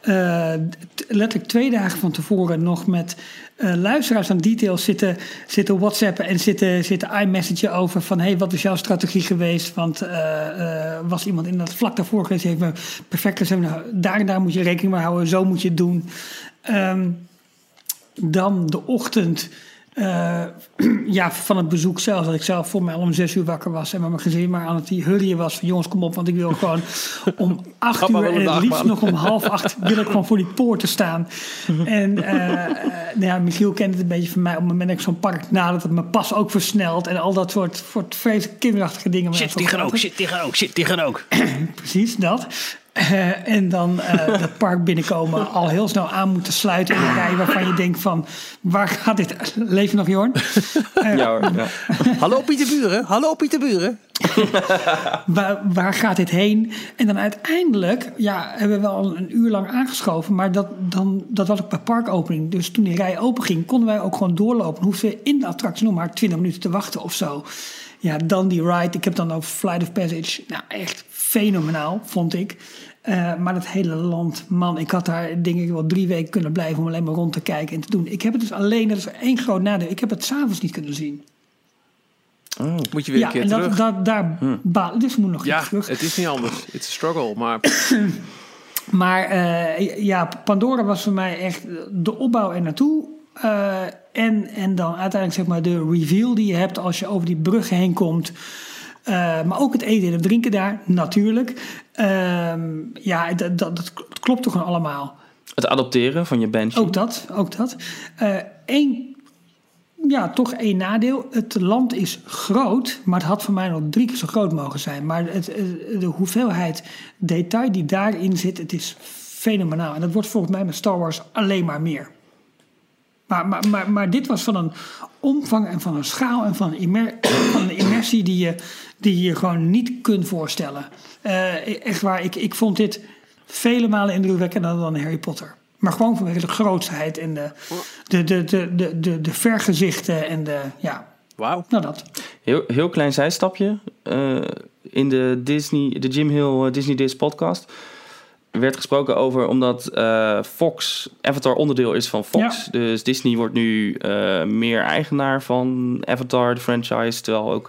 Eh, letterlijk twee dagen van tevoren nog met eh, luisteraars aan details zitten, zitten whatsappen en zitten, zitten iMessagen over van hey, wat is jouw strategie geweest? Want eh, was iemand in dat vlak daarvoor geweest, heeft me perfect gezegd, nou, daar en daar moet je rekening mee houden, zo moet je het doen. Ehm, dan de ochtend eh, ja, van het bezoek zelf. Dat ik zelf voor mij al om zes uur wakker was. En met mijn gezin maar aan het hurrien was. Van jongens, kom op. Want ik wil gewoon om acht uur en het dag, liefst man. nog om half acht wil ik gewoon voor die poorten staan. En eh, eh, nou ja, Michiel kent het een beetje van mij. Op het moment dat ik zo'n park nader, dat mijn pas ook versnelt. En al dat soort, soort vreselijk kinderachtige dingen. Zo gaat het. zit tegen ook, zit tegen ook. Precies, dat. Eh, en dan eh dat park binnenkomen, al heel snel aan moeten sluiten in een rij waarvan je denkt van, waar gaat dit? Leef je nog, Jorn? Ja hoor. Ja. Hallo Pieter Buren, hallo Pieter Buren. Waar, waar gaat dit heen? En dan uiteindelijk, ja, hebben we wel een uur lang aangeschoven, maar dat, dan, dat was ook bij parkopening. Dus toen die rij open ging, konden wij ook gewoon doorlopen. Hoefden we in de attractie nog maar 20 minuten te wachten of zo. Ja, dan die ride. Ik heb dan over Flight of Passage. Nou, echt fenomenaal, vond ik. Eh, maar dat hele land, man, ik had daar denk ik wel drie weken kunnen blijven om alleen maar rond te kijken en te doen. Ik heb het dus alleen, dat is één groot nadeel, ik heb het s'avonds niet kunnen zien. Moet je weer Ja, een keer en dat, terug. dat, daar baal dus we moeten nog ja, terug. het is niet anders. It's a struggle, maar Maar eh, ja, Pandora was voor mij echt de opbouw er naartoe. Eh, en, en dan uiteindelijk zeg maar de reveal die je hebt als je over die bruggen heen komt. Eh, maar ook het eten en het drinken daar, natuurlijk. Ehm, ja, dat, dat, dat klopt toch gewoon allemaal. Het adopteren van je Banshee. Ook dat, ook dat. Eén, ja, toch één nadeel. Het land is groot, maar het had voor mij nog drie keer zo groot mogen zijn. Maar het, eh, de hoeveelheid detail die daarin zit, het is fenomenaal. En dat wordt volgens mij met Star Wars alleen maar meer. Maar, maar, maar, maar dit was van een omvang en van een schaal en van een, immer- van een immersie die je, die je gewoon niet kunt voorstellen. Eh, echt waar, ik, ik vond dit vele malen indrukwekkender dan Harry Potter. Maar gewoon vanwege de grootsheid en de, de, de, de, de, de, de vergezichten en de, ja, wauw. nou dat. Heel, heel klein zijstapje. Eh, in de, Disney, de Jim Hill eh, Disney Dish podcast werd gesproken over omdat eh, Fox Avatar onderdeel is van Fox. Dus Disney wordt nu eh, meer eigenaar van Avatar, de franchise. Terwijl ook.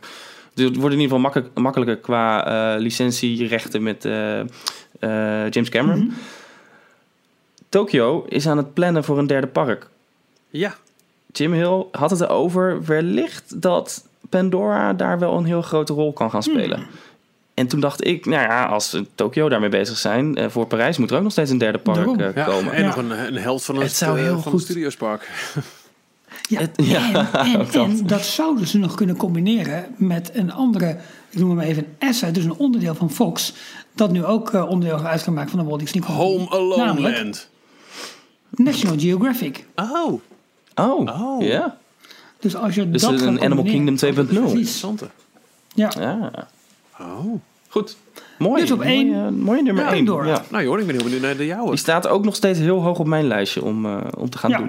dus Het wordt in ieder geval makkelijk, makkelijker qua eh, licentierechten met James Cameron. Tokyo is aan het plannen voor een derde park. Ja, Jim Hill had het erover wellicht dat Pandora daar wel een heel grote rol kan gaan spelen. En toen dacht ik, nou ja, als ze Tokyo daarmee bezig zijn, eh, voor Parijs moet er ook nog steeds een derde park Daarom. eh, ja. komen. en Ja. nog een, een held van het, Het zou eh, heel van goed- Studiospark. Ja, Het- ja, en, en, dat. en dat zouden ze nog kunnen combineren met een andere, ik noem hem even een asset, dus een onderdeel van Fox, dat nu ook eh, onderdeel uit kan maken van de Walt Disney Company. Home Alone Namelijk Land. National Geographic. Oh, Oh, Oh. ja. Dus als je Dus dat een Animal Kingdom 2.0. Precies. interessante. Ja. Ja. Oh. Goed. Mooi. Dus op één- Mooie, mooie nummer Ja, 1. door. Ja. Nou Jorn, ik ben heel benieuwd naar de jouwe. Die staat ook nog steeds heel hoog op mijn lijstje om, eh, om te gaan Ja. doen.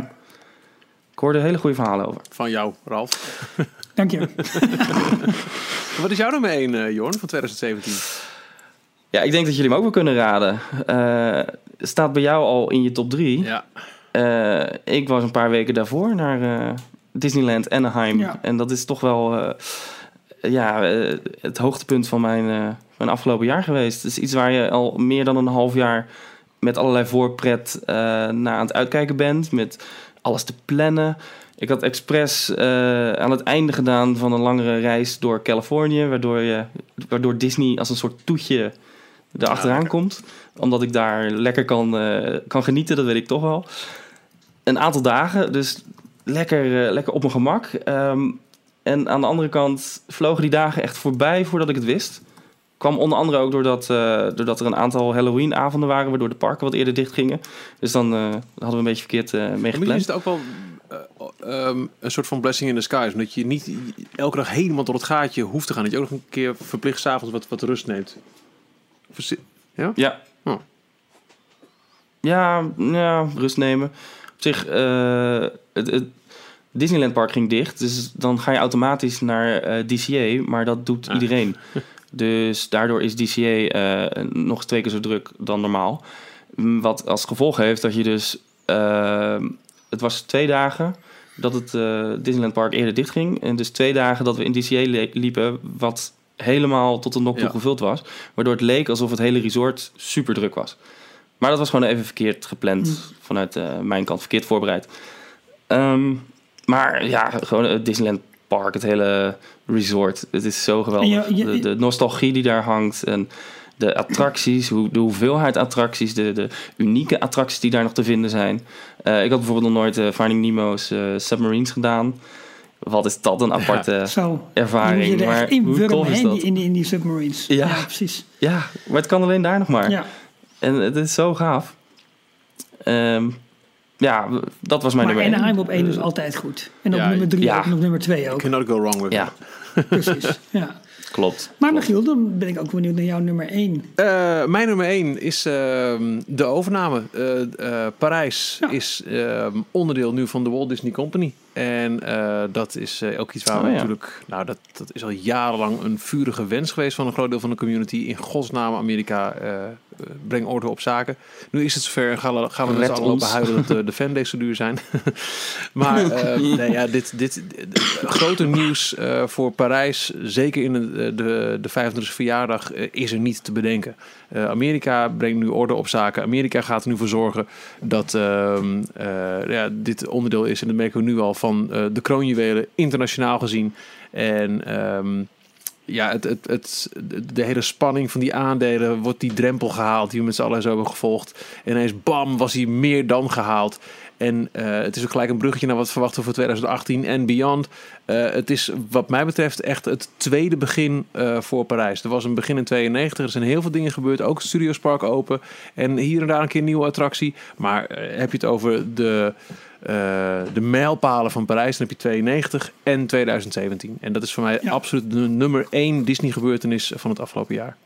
Ik hoorde hele goede verhalen over. Van jou, Ralf. Dank je. Wat is jouw nummer 1, eh Jorn, van 2017? Ja, ik denk dat jullie hem ook wel kunnen raden. Eh, staat bij jou al in je top 3. Ja. Eh, ik was een paar weken daarvoor naar eh, Disneyland Anaheim. Ja. En dat is toch wel eh, ja, eh, het hoogtepunt van mijn, mijn afgelopen jaar geweest. Het is iets waar je al meer dan een half jaar met allerlei voorpret eh, naar aan het uitkijken bent. Met alles te plannen. Ik had expres aan het einde gedaan van een langere reis door Californië. Waardoor, je, waardoor Disney als een soort toetje erachteraan lekker. komt. Omdat ik daar lekker kan, kan genieten, dat weet ik toch wel. Een aantal dagen, dus lekker, lekker op mijn gemak. Ehm, en aan de andere kant vlogen die dagen echt voorbij voordat ik het wist. Kwam onder andere ook doordat, eh, doordat er een aantal Halloween-avonden waren... waardoor de parken wat eerder dicht gingen. Dus dan eh, hadden we een beetje verkeerd eh mee Maar is het ook wel eh, ehm, een soort van blessing in the skies. Omdat je niet elke dag helemaal tot het gaatje hoeft te gaan. Dat je ook nog een keer verplicht s'avonds wat, wat rust neemt. Is- Ja. Oh. Ja, ja, rust nemen. Op zich, het, het Disneyland Park ging dicht. Dus dan ga je automatisch naar eh, DCA. Maar dat doet Ah. iedereen. Dus daardoor is DCA eh, nog twee keer zo druk dan normaal. Mm, Wat als gevolg heeft dat je dus... eh, het was twee dagen dat het Disneyland Park eerder dicht ging. En dus twee dagen dat we in DCA liepen... wat helemaal tot de nok toe Ja. gevuld was. Waardoor het leek alsof het hele resort super druk was. Maar dat was gewoon even verkeerd gepland vanuit eh, mijn kant, verkeerd voorbereid. Ehm, maar ja, gewoon het Disneyland Park, het hele resort. Het is zo geweldig. De, de nostalgie die daar hangt en de attracties, hoe, de hoeveelheid attracties, de, de unieke attracties die daar nog te vinden zijn. Eh, ik had bijvoorbeeld nog nooit eh, Finding Nemo's eh, Submarines gedaan. Wat is dat een aparte Zo. ervaring. Je moet je er maar echt in hoe tof is dat? die, in, die, in die submarines. Ja. Ja, precies. Ja, maar het kan alleen daar nog maar. Ja. En het is zo gaaf. Ehm, ja, dat was mijn Maar nummer één. Anaheim op één is altijd goed. En op Ja, nummer drie ja. ook. En op nummer twee ook. Cannot go wrong with Ja, Precies. Ja. klopt. Maar Michiel, dan ben ik ook benieuwd naar jouw nummer één. Eh, mijn nummer 1 is ehm, de overname. Eh, eh, Parijs Ja. is ehm, onderdeel nu van de Walt Disney Company. En eh, dat is eh, ook iets waar Oh, we ja. natuurlijk... Nou, dat, dat is al jarenlang een vurige wens geweest van een groot deel van de community. In godsnaam Amerika, breng orde op zaken. Nu is het zover en gaan we, gaan we met allen lopen ons. huilen dat de, de fandays zo duur zijn. maar eh, nee, ja, dit, dit, dit- grote nieuws eh, voor Parijs, zeker in de, de, de 25e verjaardag, eh, is er niet te bedenken. Eh, Amerika brengt nu orde op zaken. Amerika gaat er nu voor zorgen dat ehm, eh, ja, dit onderdeel is, en dat merken we nu al, van eh, de kroonjuwelen internationaal gezien. En ehm, ja, het, het, de hele spanning van die aandelen wordt die drempel gehaald die we met z'n allen zo hebben gevolgd. En ineens bam, was hij meer dan gehaald. En eh, het is ook gelijk een bruggetje naar wat verwachten voor 2018 en beyond. Eh, het is wat mij betreft echt het tweede begin eh, voor Parijs. Er was een begin in 92, er zijn heel veel dingen gebeurd. Ook Studios Park open. En hier en daar een keer een nieuwe attractie. Maar heb je het over de, de mijlpalen van Parijs, dan heb je 92 en 2017. En dat is voor mij Ja. absoluut de nummer één Disney gebeurtenis van het afgelopen jaar.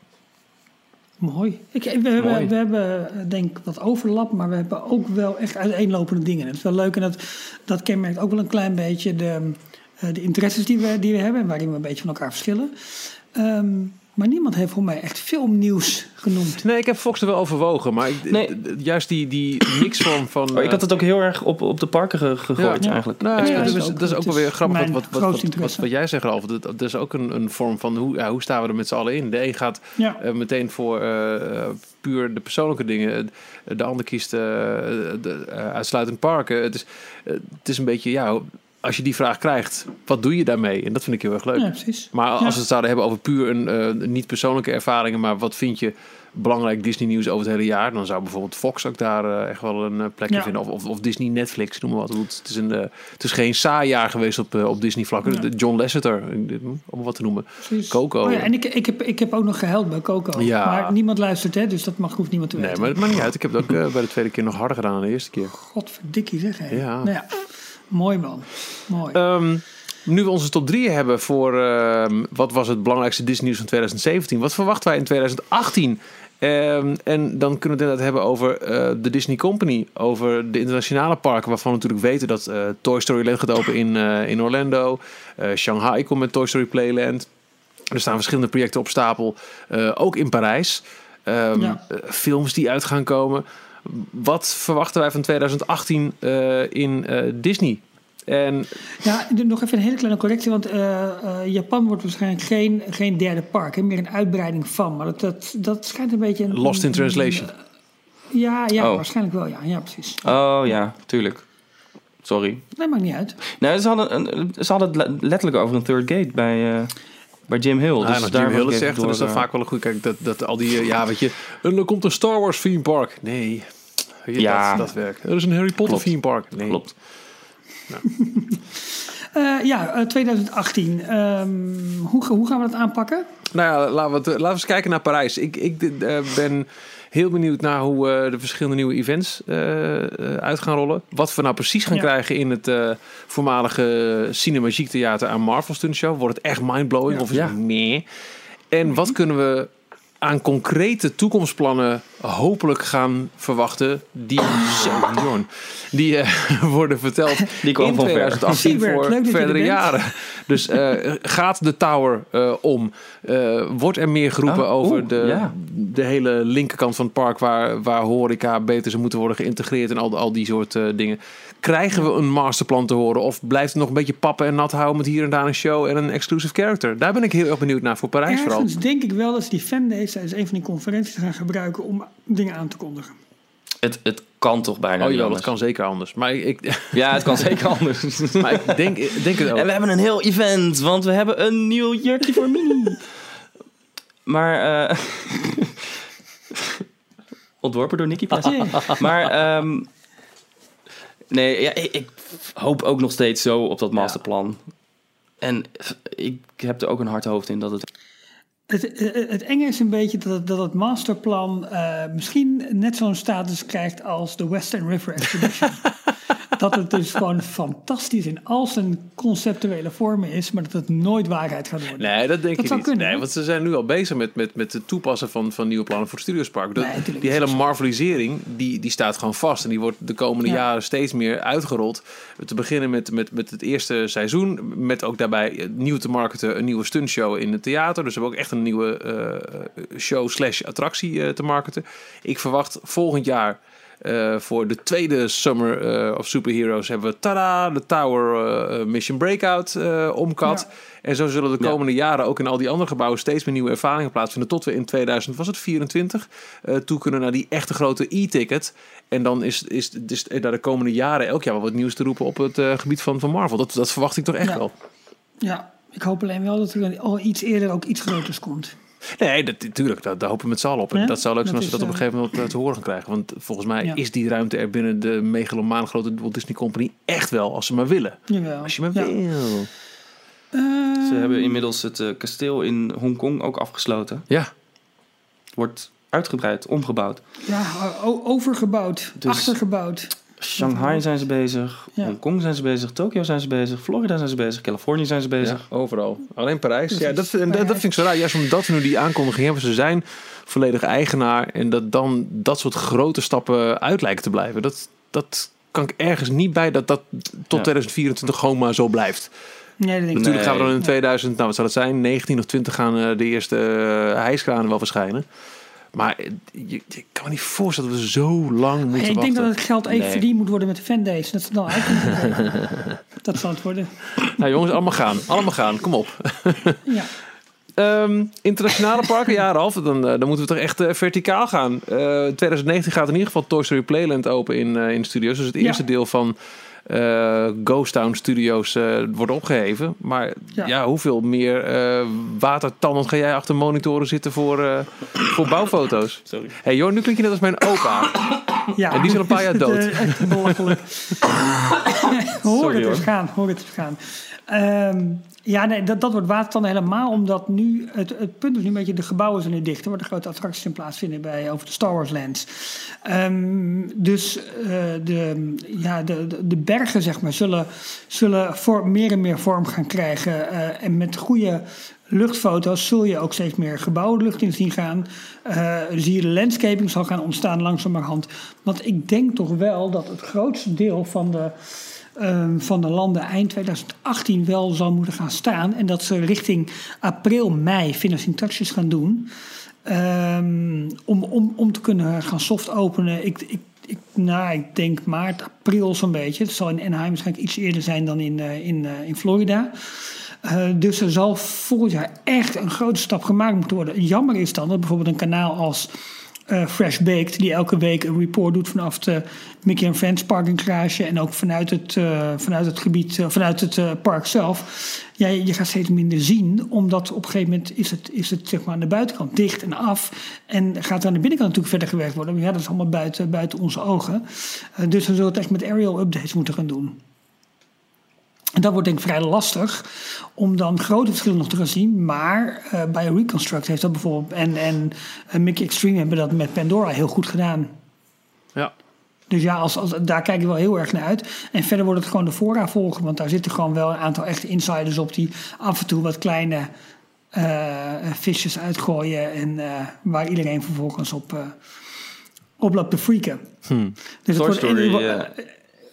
Mooi. Ik, we, hebben, we hebben eh, denk ik wat overlap, maar we hebben ook wel echt uiteenlopende dingen. Het is wel leuk en dat, dat kenmerkt ook wel een klein beetje de, eh, de interesses die we, die we hebben en waarin we een beetje van elkaar verschillen. Ehm, maar niemand heeft voor mij echt filmnieuws genoemd. Nee, ik heb Fox er wel overwogen, maar ik, Nee. juist die, die mixvorm van... Oh, ik had het ook heel erg op, op de parken ge- gegooid Ja. eigenlijk. Nou, Ja, dat is ook- dat is ook dat wel weer grappig wat, wat, wat, wat, wat, interesse. wat jij zegt, Ralf. Dat, dat is ook een, een vorm van hoe, ja, hoe staan we er met z'n allen in. De een gaat Ja. eh, meteen voor eh, eh, puur de persoonlijke dingen. Eh, De ander kiest eh, de, eh, uitsluitend parken. Het is, eh, het is een beetje, ja, als je die vraag krijgt, wat doe je daarmee? En dat vind ik heel erg leuk. Ja, precies. Maar als Ja. we het zouden hebben over puur een eh, niet persoonlijke ervaringen, maar wat vind je belangrijk Disney nieuws over het hele jaar, dan zou bijvoorbeeld Fox ook daar eh, echt wel een eh, plekje Ja. vinden. Of, of, of Disney Netflix, noem maar wat. Het is, een, het is geen saai jaar geweest op, op Disney vlakken. John Lasseter, om wat te noemen. precies. Coco. Oh ja, en ik, ik, heb, ik heb ook nog gehuild bij Coco. Maar niemand luistert, hè, dus dat mag, hoeft niemand te Nee, weten. maar het maakt niet uit. Ik heb het ook bij de tweede keer nog harder gedaan dan de eerste keer. Godverdikkie zeg, hè. Ja. Nou ja, mooi man. Mooi. Ehm, Nu we onze top 3 hebben voor ehm, wat was het belangrijkste Disney nieuws van 2017, wat verwachten wij in 2018? Ehm, en dan kunnen we het inderdaad hebben over eh, de Disney Company, over de internationale parken, waarvan we natuurlijk weten dat eh, Toy Story Land gaat open in, eh, in Orlando, Shanghai komt met Toy Story Playland. Er staan verschillende projecten op stapel, ook in Parijs. Ja. films die uit gaan komen. Wat verwachten wij van 2018 eh, in Disney? En Ja, nog even een hele kleine correctie, want eh, eh, Japan wordt waarschijnlijk geen, geen derde park, hè, meer een uitbreiding van. Maar dat, dat, dat schijnt een beetje... Een, Lost in Translation. Ja, ja Oh. waarschijnlijk wel, ja. Ja, precies. Oh ja, tuurlijk. Sorry. Nee, maakt niet uit. Nee, ze hadden, een, ze hadden het le- letterlijk over een third gate bij, eh, bij Jim Hill. Ja, Dus daar Jim Hill even zegt, dan is door, dat vaak wel een goed. Kijk, dat, dat al die, ja, weet je, en er komt een Star Wars theme park. Nee, je, Ja. dat, dat werkt. Er is een Harry Potter Klopt. theme park. Nee. Klopt. Eh, ja, eh, 2018. Ehm, hoe, hoe gaan we dat aanpakken? Nou ja, laten we, het, laten we eens kijken naar Parijs. Ik, ik eh, ben heel benieuwd naar hoe eh, de verschillende nieuwe events eh, eh, uit gaan rollen. Wat we nou precies gaan Ja. krijgen in het eh, voormalige Cinemagique Theater aan Marvel Stunt Show. Wordt het echt mindblowing Ja. of is Ja. het meer? En wat kunnen we aan concrete toekomstplannen hopelijk gaan verwachten die, die eh, worden verteld Die in van ver. 2018 Siebert, voor leuk er verdere jaren. Dus eh, gaat de tower eh, om? Wordt er meer geroepen Oh, over de, ja. de hele linkerkant van het park... waar, waar horeca beter zou moeten worden geïntegreerd... en al, al die soort dingen. Krijgen we een masterplan te horen? Of blijft het nog een beetje pappen en nat houden... met hier en daar een show en een exclusive character? Daar ben ik heel erg benieuwd naar voor Parijs vooral. Ergens denk ik wel dat ze die fandays tijdens een van die conferenties gaan gebruiken om dingen aan te kondigen. Het, het kan toch bijna Oh ja, dat kan zeker anders. Maar ik, Ja, het kan zeker anders. maar ik denk, ik denk het ook. En we hebben een heel event, want we hebben een nieuw jurkje voor Mini. Maar, eh ontworpen door Nicky. Maar, ehm, nee, ja, ik, ik hoop ook nog steeds zo op dat masterplan. En ik heb er ook een hard hoofd in dat het... Het, het, het enge is een beetje dat, het- dat het masterplan eh, misschien net zo'n status krijgt als de Western River Expedition. dat het dus gewoon fantastisch in al zijn conceptuele vormen is, maar dat het nooit waarheid gaat worden. Nee, dat denk Dat ik niet. kunnen, nee, want ze zijn nu al bezig met, met, met het toepassen van, van nieuwe plannen voor het Studiospark. Dat- Nee, tuurlijk, die hele is- marvelisering, die, die staat gewoon vast. En die wordt de komende Ja. jaren steeds meer uitgerold. Te beginnen met, met, met het eerste seizoen. Met ook daarbij eh, nieuw te marketen een nieuwe stuntshow in het theater. Dus we hebben ook echt een nieuwe eh, show slash attractie eh, te marketen. Ik verwacht volgend jaar... eh, voor de tweede Summer eh, of Superheroes hebben we tada, de Tower Mission Breakout eh omkat. Ja. En zo zullen de Ja. komende jaren ook in al die andere gebouwen steeds meer nieuwe ervaringen plaatsvinden. Tot we in 2000, was het 24, eh, toe kunnen naar die echte grote e-ticket. En dan is, is, is, is daar de komende jaren elk jaar wel wat nieuws te roepen op het eh, gebied van, van Marvel. Dat, dat verwacht ik toch echt Ja. wel. Ja, ik hoop alleen wel dat er al iets eerder ook iets groters komt. Nee, dat, natuurlijk, daar, daar hopen we met z'n allen op. En Ja, dat zou leuk zijn dat als we dat op een eh, gegeven moment eh, te horen gaan krijgen. Want volgens mij Ja. is die ruimte er binnen de megalomaan grote Walt Disney Company echt wel, als ze maar willen. Jawel. Als je maar Ja. wil. Eh, Ze hebben inmiddels het kasteel in Hongkong ook afgesloten. Ja, Wordt uitgebreid, omgebouwd. ja, overgebouwd, Dus- achtergebouwd. Shanghai zijn ze bezig, Ja. Hongkong zijn ze bezig, Tokio zijn ze bezig, Florida zijn ze bezig, Californië zijn ze bezig. Ja, overal. Alleen Parijs. Ja, dat, en dat, dat vind ik zo raar. Juist omdat we nu die aankondiging hebben. Ze zijn volledig eigenaar. En dat dan dat soort grote stappen uit lijken te blijven. Dat, dat kan ik ergens niet bij dat dat tot Ja. 2024 gewoon maar zo blijft. Nee, dat denk ik Natuurlijk gaan we dan in Nee. 2000, nou wat zal het zijn, 19 of 20 gaan eh, de eerste uh, hijskranen wel verschijnen. Maar je, je kan me niet voorstellen dat we zo lang moeten ik denk dat het geld even Nee. verdiend moet worden met de fandays. Dat ze dan uit. Dat zal het worden. Nou jongens, allemaal gaan. Allemaal gaan. Kom op. Ja. Ehm, internationale parken, ja Ralf, dan, eh, dan moeten we toch echt eh, verticaal gaan. Eh 2019 gaat in ieder geval Toy Story Playland open in, in de studios. Dus het Ja. eerste deel van eh Ghost Town Studios eh, wordt opgeheven. Maar ja, Ja. hoeveel meer eh watertanden ga jij achter monitoren zitten voor, eh, voor bouwfoto's? Sorry. hey, joh, nu klink je net als mijn opa. Ja. En die is al een paar jaar dood. Het, echt belachelijk. hoor Sorry, het hoor. eens gaan, hoor het eens gaan. Ehm, ja, nee, dat, dat wordt watertanden helemaal, omdat nu, het, het punt is nu een beetje, de gebouwen zijn nu dicht, waar de grote attracties in plaatsvinden bij, over de Star Wars Lands. Ehm, dus eh, de, ja, de, de, bergen zeg maar, zullen, zullen voor, meer en meer vorm gaan krijgen. Eh, en met goede luchtfoto's zul je ook steeds meer gebouwen lucht in zien gaan. Uh, zie je de landscaping zal gaan ontstaan langzamerhand. Want ik denk toch wel dat het grootste deel van de, ehm, van de landen eind 2018 wel zal moeten gaan staan. En dat ze richting april, mei touches gaan doen. Um, om, om, om te kunnen gaan soft openen. Ik, ik, ik, nou, ik denk maart, april zo'n beetje. Het zal in Anaheim waarschijnlijk iets eerder zijn dan in, uh, in, uh, in Florida. Uh, dus er zal volgend jaar echt een grote stap gemaakt moeten worden. Jammer is dan dat bijvoorbeeld een kanaal als uh, Fresh Baked, die elke week een report doet vanaf de Mickey and Friends parking garage en ook vanuit het, uh, vanuit het gebied, uh, vanuit het park zelf. Ja, je gaat steeds minder zien, omdat op een gegeven moment is het, is het zeg maar aan de buitenkant dicht en af. En gaat aan de binnenkant natuurlijk verder gewerkt worden. Maar ja, dat is allemaal buiten, buiten onze ogen. dus we zullen het echt met aerial updates moeten gaan doen. En dat wordt denk ik vrij lastig om dan grote verschillen nog te gaan zien. Maar uh, bij Reconstruct heeft dat bijvoorbeeld. En, en uh, Mickey Extreme hebben dat met Pandora heel goed gedaan. Ja. Dus ja, als, als, daar kijk ik wel heel erg naar uit. En verder wordt het gewoon de fora volgen. Want daar zitten gewoon wel een aantal echte insiders op die af en toe wat kleine uh, visjes uitgooien. En waar iedereen vervolgens op, op loopt te freaken. Hmm. Dus Toy het wordt Story,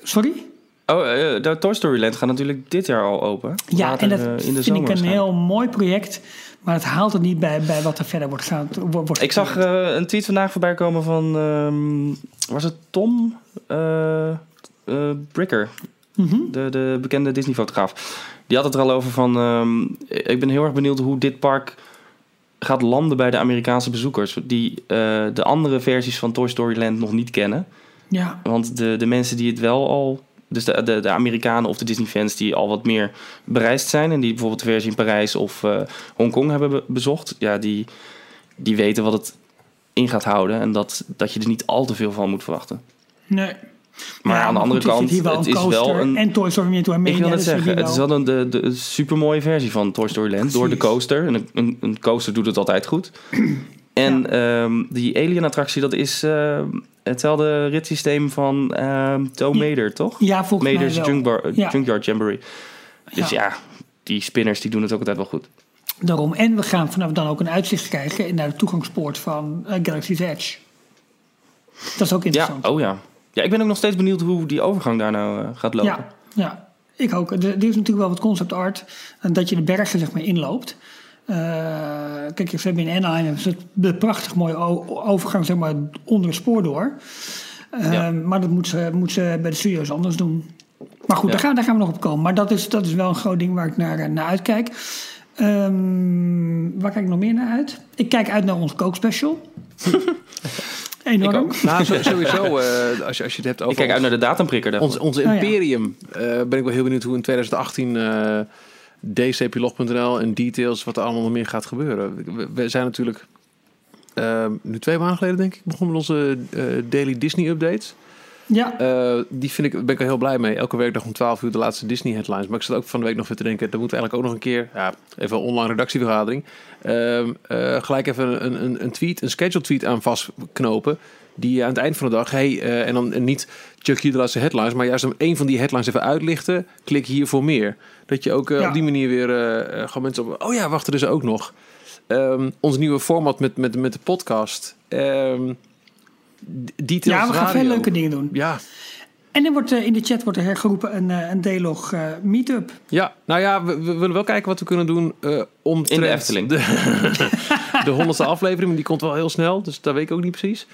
sorry? Oh, uh, de Toy Story Land gaat natuurlijk dit jaar al open. Ja, Later, en dat uh, in de vind ik een heel mooi project. Maar het haalt het niet bij, bij wat er verder wordt gaan. Wordt Ik zag uh, een tweet vandaag voorbij komen van... Um, was het Tom Bricker? Mhm. De, de bekende Disney-fotograaf. Die had het er al over van... Um, ik ben heel erg benieuwd hoe dit park gaat landen bij de Amerikaanse bezoekers. Die de andere versies van Toy Story Land nog niet kennen. Ja. Want de, de mensen die het wel al dus de, de, de, Amerikanen of de Disney-fans die al wat meer bereisd zijn... en die bijvoorbeeld de versie in Parijs of uh, Hongkong hebben be bezocht... ja, die, die weten wat het in gaat houden... en dat, dat je er niet al te veel van moet verwachten. Nee. Maar ja, aan de andere kant, het, het is wel een... En Toy Story Midway ik wil Mania, het dus zeggen, het is wel een de, de, supermooie versie van Toy Story Land... door de coaster. En een, een coaster doet het altijd goed. En ja. um, die Alien-attractie, dat is... Uh, hetzelfde ritssysteem van uh, Toe Mader, toch? Ja, volgens Mader's mij wel. Junkbar, Ja. Junkyard Jamboree. Dus ja. ja. die spinners die doen het ook altijd wel goed. Daarom. En we gaan vanaf dan ook een uitzicht krijgen naar de toegangspoort van uh, Galaxy's Edge. Dat is ook interessant. Ja, oh ja. Ja, ik ben ook nog steeds benieuwd hoe die overgang daar nou uh, gaat lopen. Ja, ja, ik ook. Er, er is natuurlijk wel wat concept art. Dat je de bergen zeg maar inloopt. Uh, kijk, ze hebben in Anaheim hebben ze de prachtig mooie overgang zeg maar, onder het spoor door. Uh, ja. Maar dat moet ze, moet ze bij de studio's anders doen. Maar goed, ja. daar, gaan, daar gaan we nog op komen. Maar dat is, dat is wel een groot ding waar ik naar, naar uitkijk. Um, waar kijk ik nog meer naar uit? Ik kijk uit naar onze kookspecial. Enorm. Nou, sowieso, uh, als, je, als je het hebt over... Ik kijk uit naar de datumprikker Ons, onze Imperium. Oh, ja. uh, ben ik wel heel benieuwd hoe in 2018... Dcplog.nl en details wat er allemaal nog meer gaat gebeuren. We, zijn natuurlijk uh, nu twee maanden geleden denk ik begonnen met onze uh, daily Disney updates. Ja. Uh, die vind ik, ben ik er heel blij mee. Elke werkdag om 12 uur de laatste Disney headlines. Maar ik zat ook van de week nog weer te denken, daar moeten we eigenlijk ook nog een keer, ja, even een online redactievergadering, gelijk even een, een, een tweet, een schedule tweet aan vastknopen die aan het eind van de dag, hey, uh, en dan niet check je de laatste headlines, maar juist om één van die headlines even uitlichten, klik hier voor meer. Dat je ook ja. op die manier weer gewoon mensen op, oh ja, wacht, er is ook nog. Um, ons nieuwe format met, met, met de podcast. Um, details ja, we gaan radio. veel leuke dingen doen. Ja. En er wordt, in de chat wordt er hergeroepen een, een D-log meetup. Ja, nou ja, we, we, willen wel kijken wat we kunnen doen om In de Efteling. De, de honderdste aflevering, die komt wel heel snel, dus dat weet ik ook niet precies.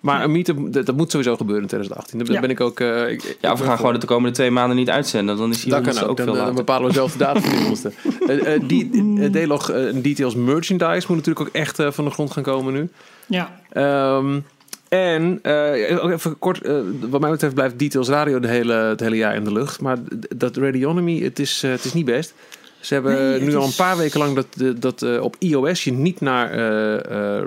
Maar een meetup, dat, dat, moet sowieso gebeuren in 2018. Daar Ja. ben ik ook... Uh, ik, Ja, of we gaan gewoon de komende twee maanden niet uitzenden. Dan is hier dat kan ook, Dan, veel dan later. bepalen we zelf de datum van die honderdste. Uh, uh, die uh, D-log uh, details merchandise moet natuurlijk ook echt uh, van de grond gaan komen nu. Ja, Um, en uh, ook even kort, uh, wat mij betreft blijft Details Radio de hele, het hele jaar in de lucht. Maar dat Radionomy, het is, uh, het is niet best. Ze hebben Nee, nu al een paar weken lang dat, dat op iOS je niet naar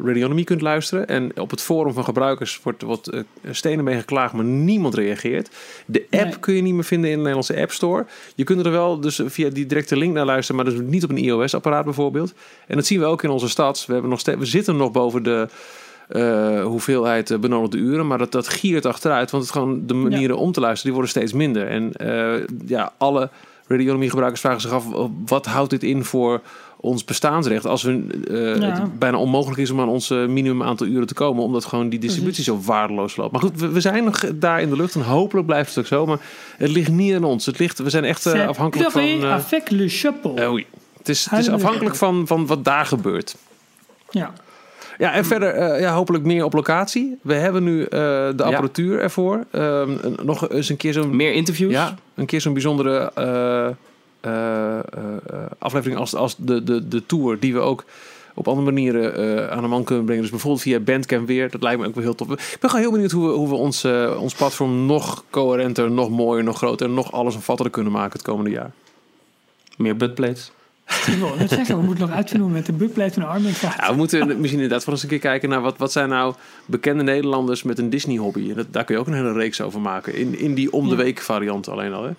Radionomy kunt luisteren. En op het forum van gebruikers wordt wat stenen mee geklaagd, maar niemand reageert. De app Nee. kun je niet meer vinden in de Nederlandse App Store. Je kunt er wel dus via die directe link naar luisteren, maar dus niet op een iOS-apparaat bijvoorbeeld. En dat zien we ook in onze stad. We, hebben nog we zitten nog boven de eh, hoeveelheid eh, benodigde uren. Maar dat, dat giert achteruit, want het gewoon de manieren om te luisteren, die worden steeds minder. En eh, ja, alle radionomie gebruikers vragen zich af, wat houdt dit in voor ons bestaansrecht als we, Ja. het bijna onmogelijk is om aan ons minimum aantal uren te komen, omdat gewoon die distributie zo waardeloos loopt. Maar goed, we, we zijn nog daar in de lucht en hopelijk blijft het ook zo. Maar het ligt niet aan ons. Het ligt, we zijn echt afhankelijk van. eh, avec le chapeau. eh, oei. Het is, het is afhankelijk van, van wat daar gebeurt. Ja. Ja, en verder eh, ja, hopelijk meer op locatie. We hebben nu eh, de apparatuur ervoor. Ehm, nog eens een keer zo'n Meer interviews? ja, een keer zo'n bijzondere eh, aflevering als, als de, de, de tour, die we ook op andere manieren aan de man kunnen brengen. Dus bijvoorbeeld via Bandcamp weer. Dat lijkt me ook wel heel tof. Ik ben gewoon heel benieuwd hoe we, hoe we ons, ons platform nog coherenter, nog mooier, nog groter en nog allesomvattender kunnen maken het komende jaar. Meer buttplates? Wil net zeggen, we moeten nog uitvinden met de buttplate en de arming Ja, we moeten misschien inderdaad wel eens een keer kijken naar wat, wat zijn nou bekende Nederlanders met een Disney hobby. En dat, daar kun je ook een hele reeks over maken. In, in die om de week variant alleen al. Hè?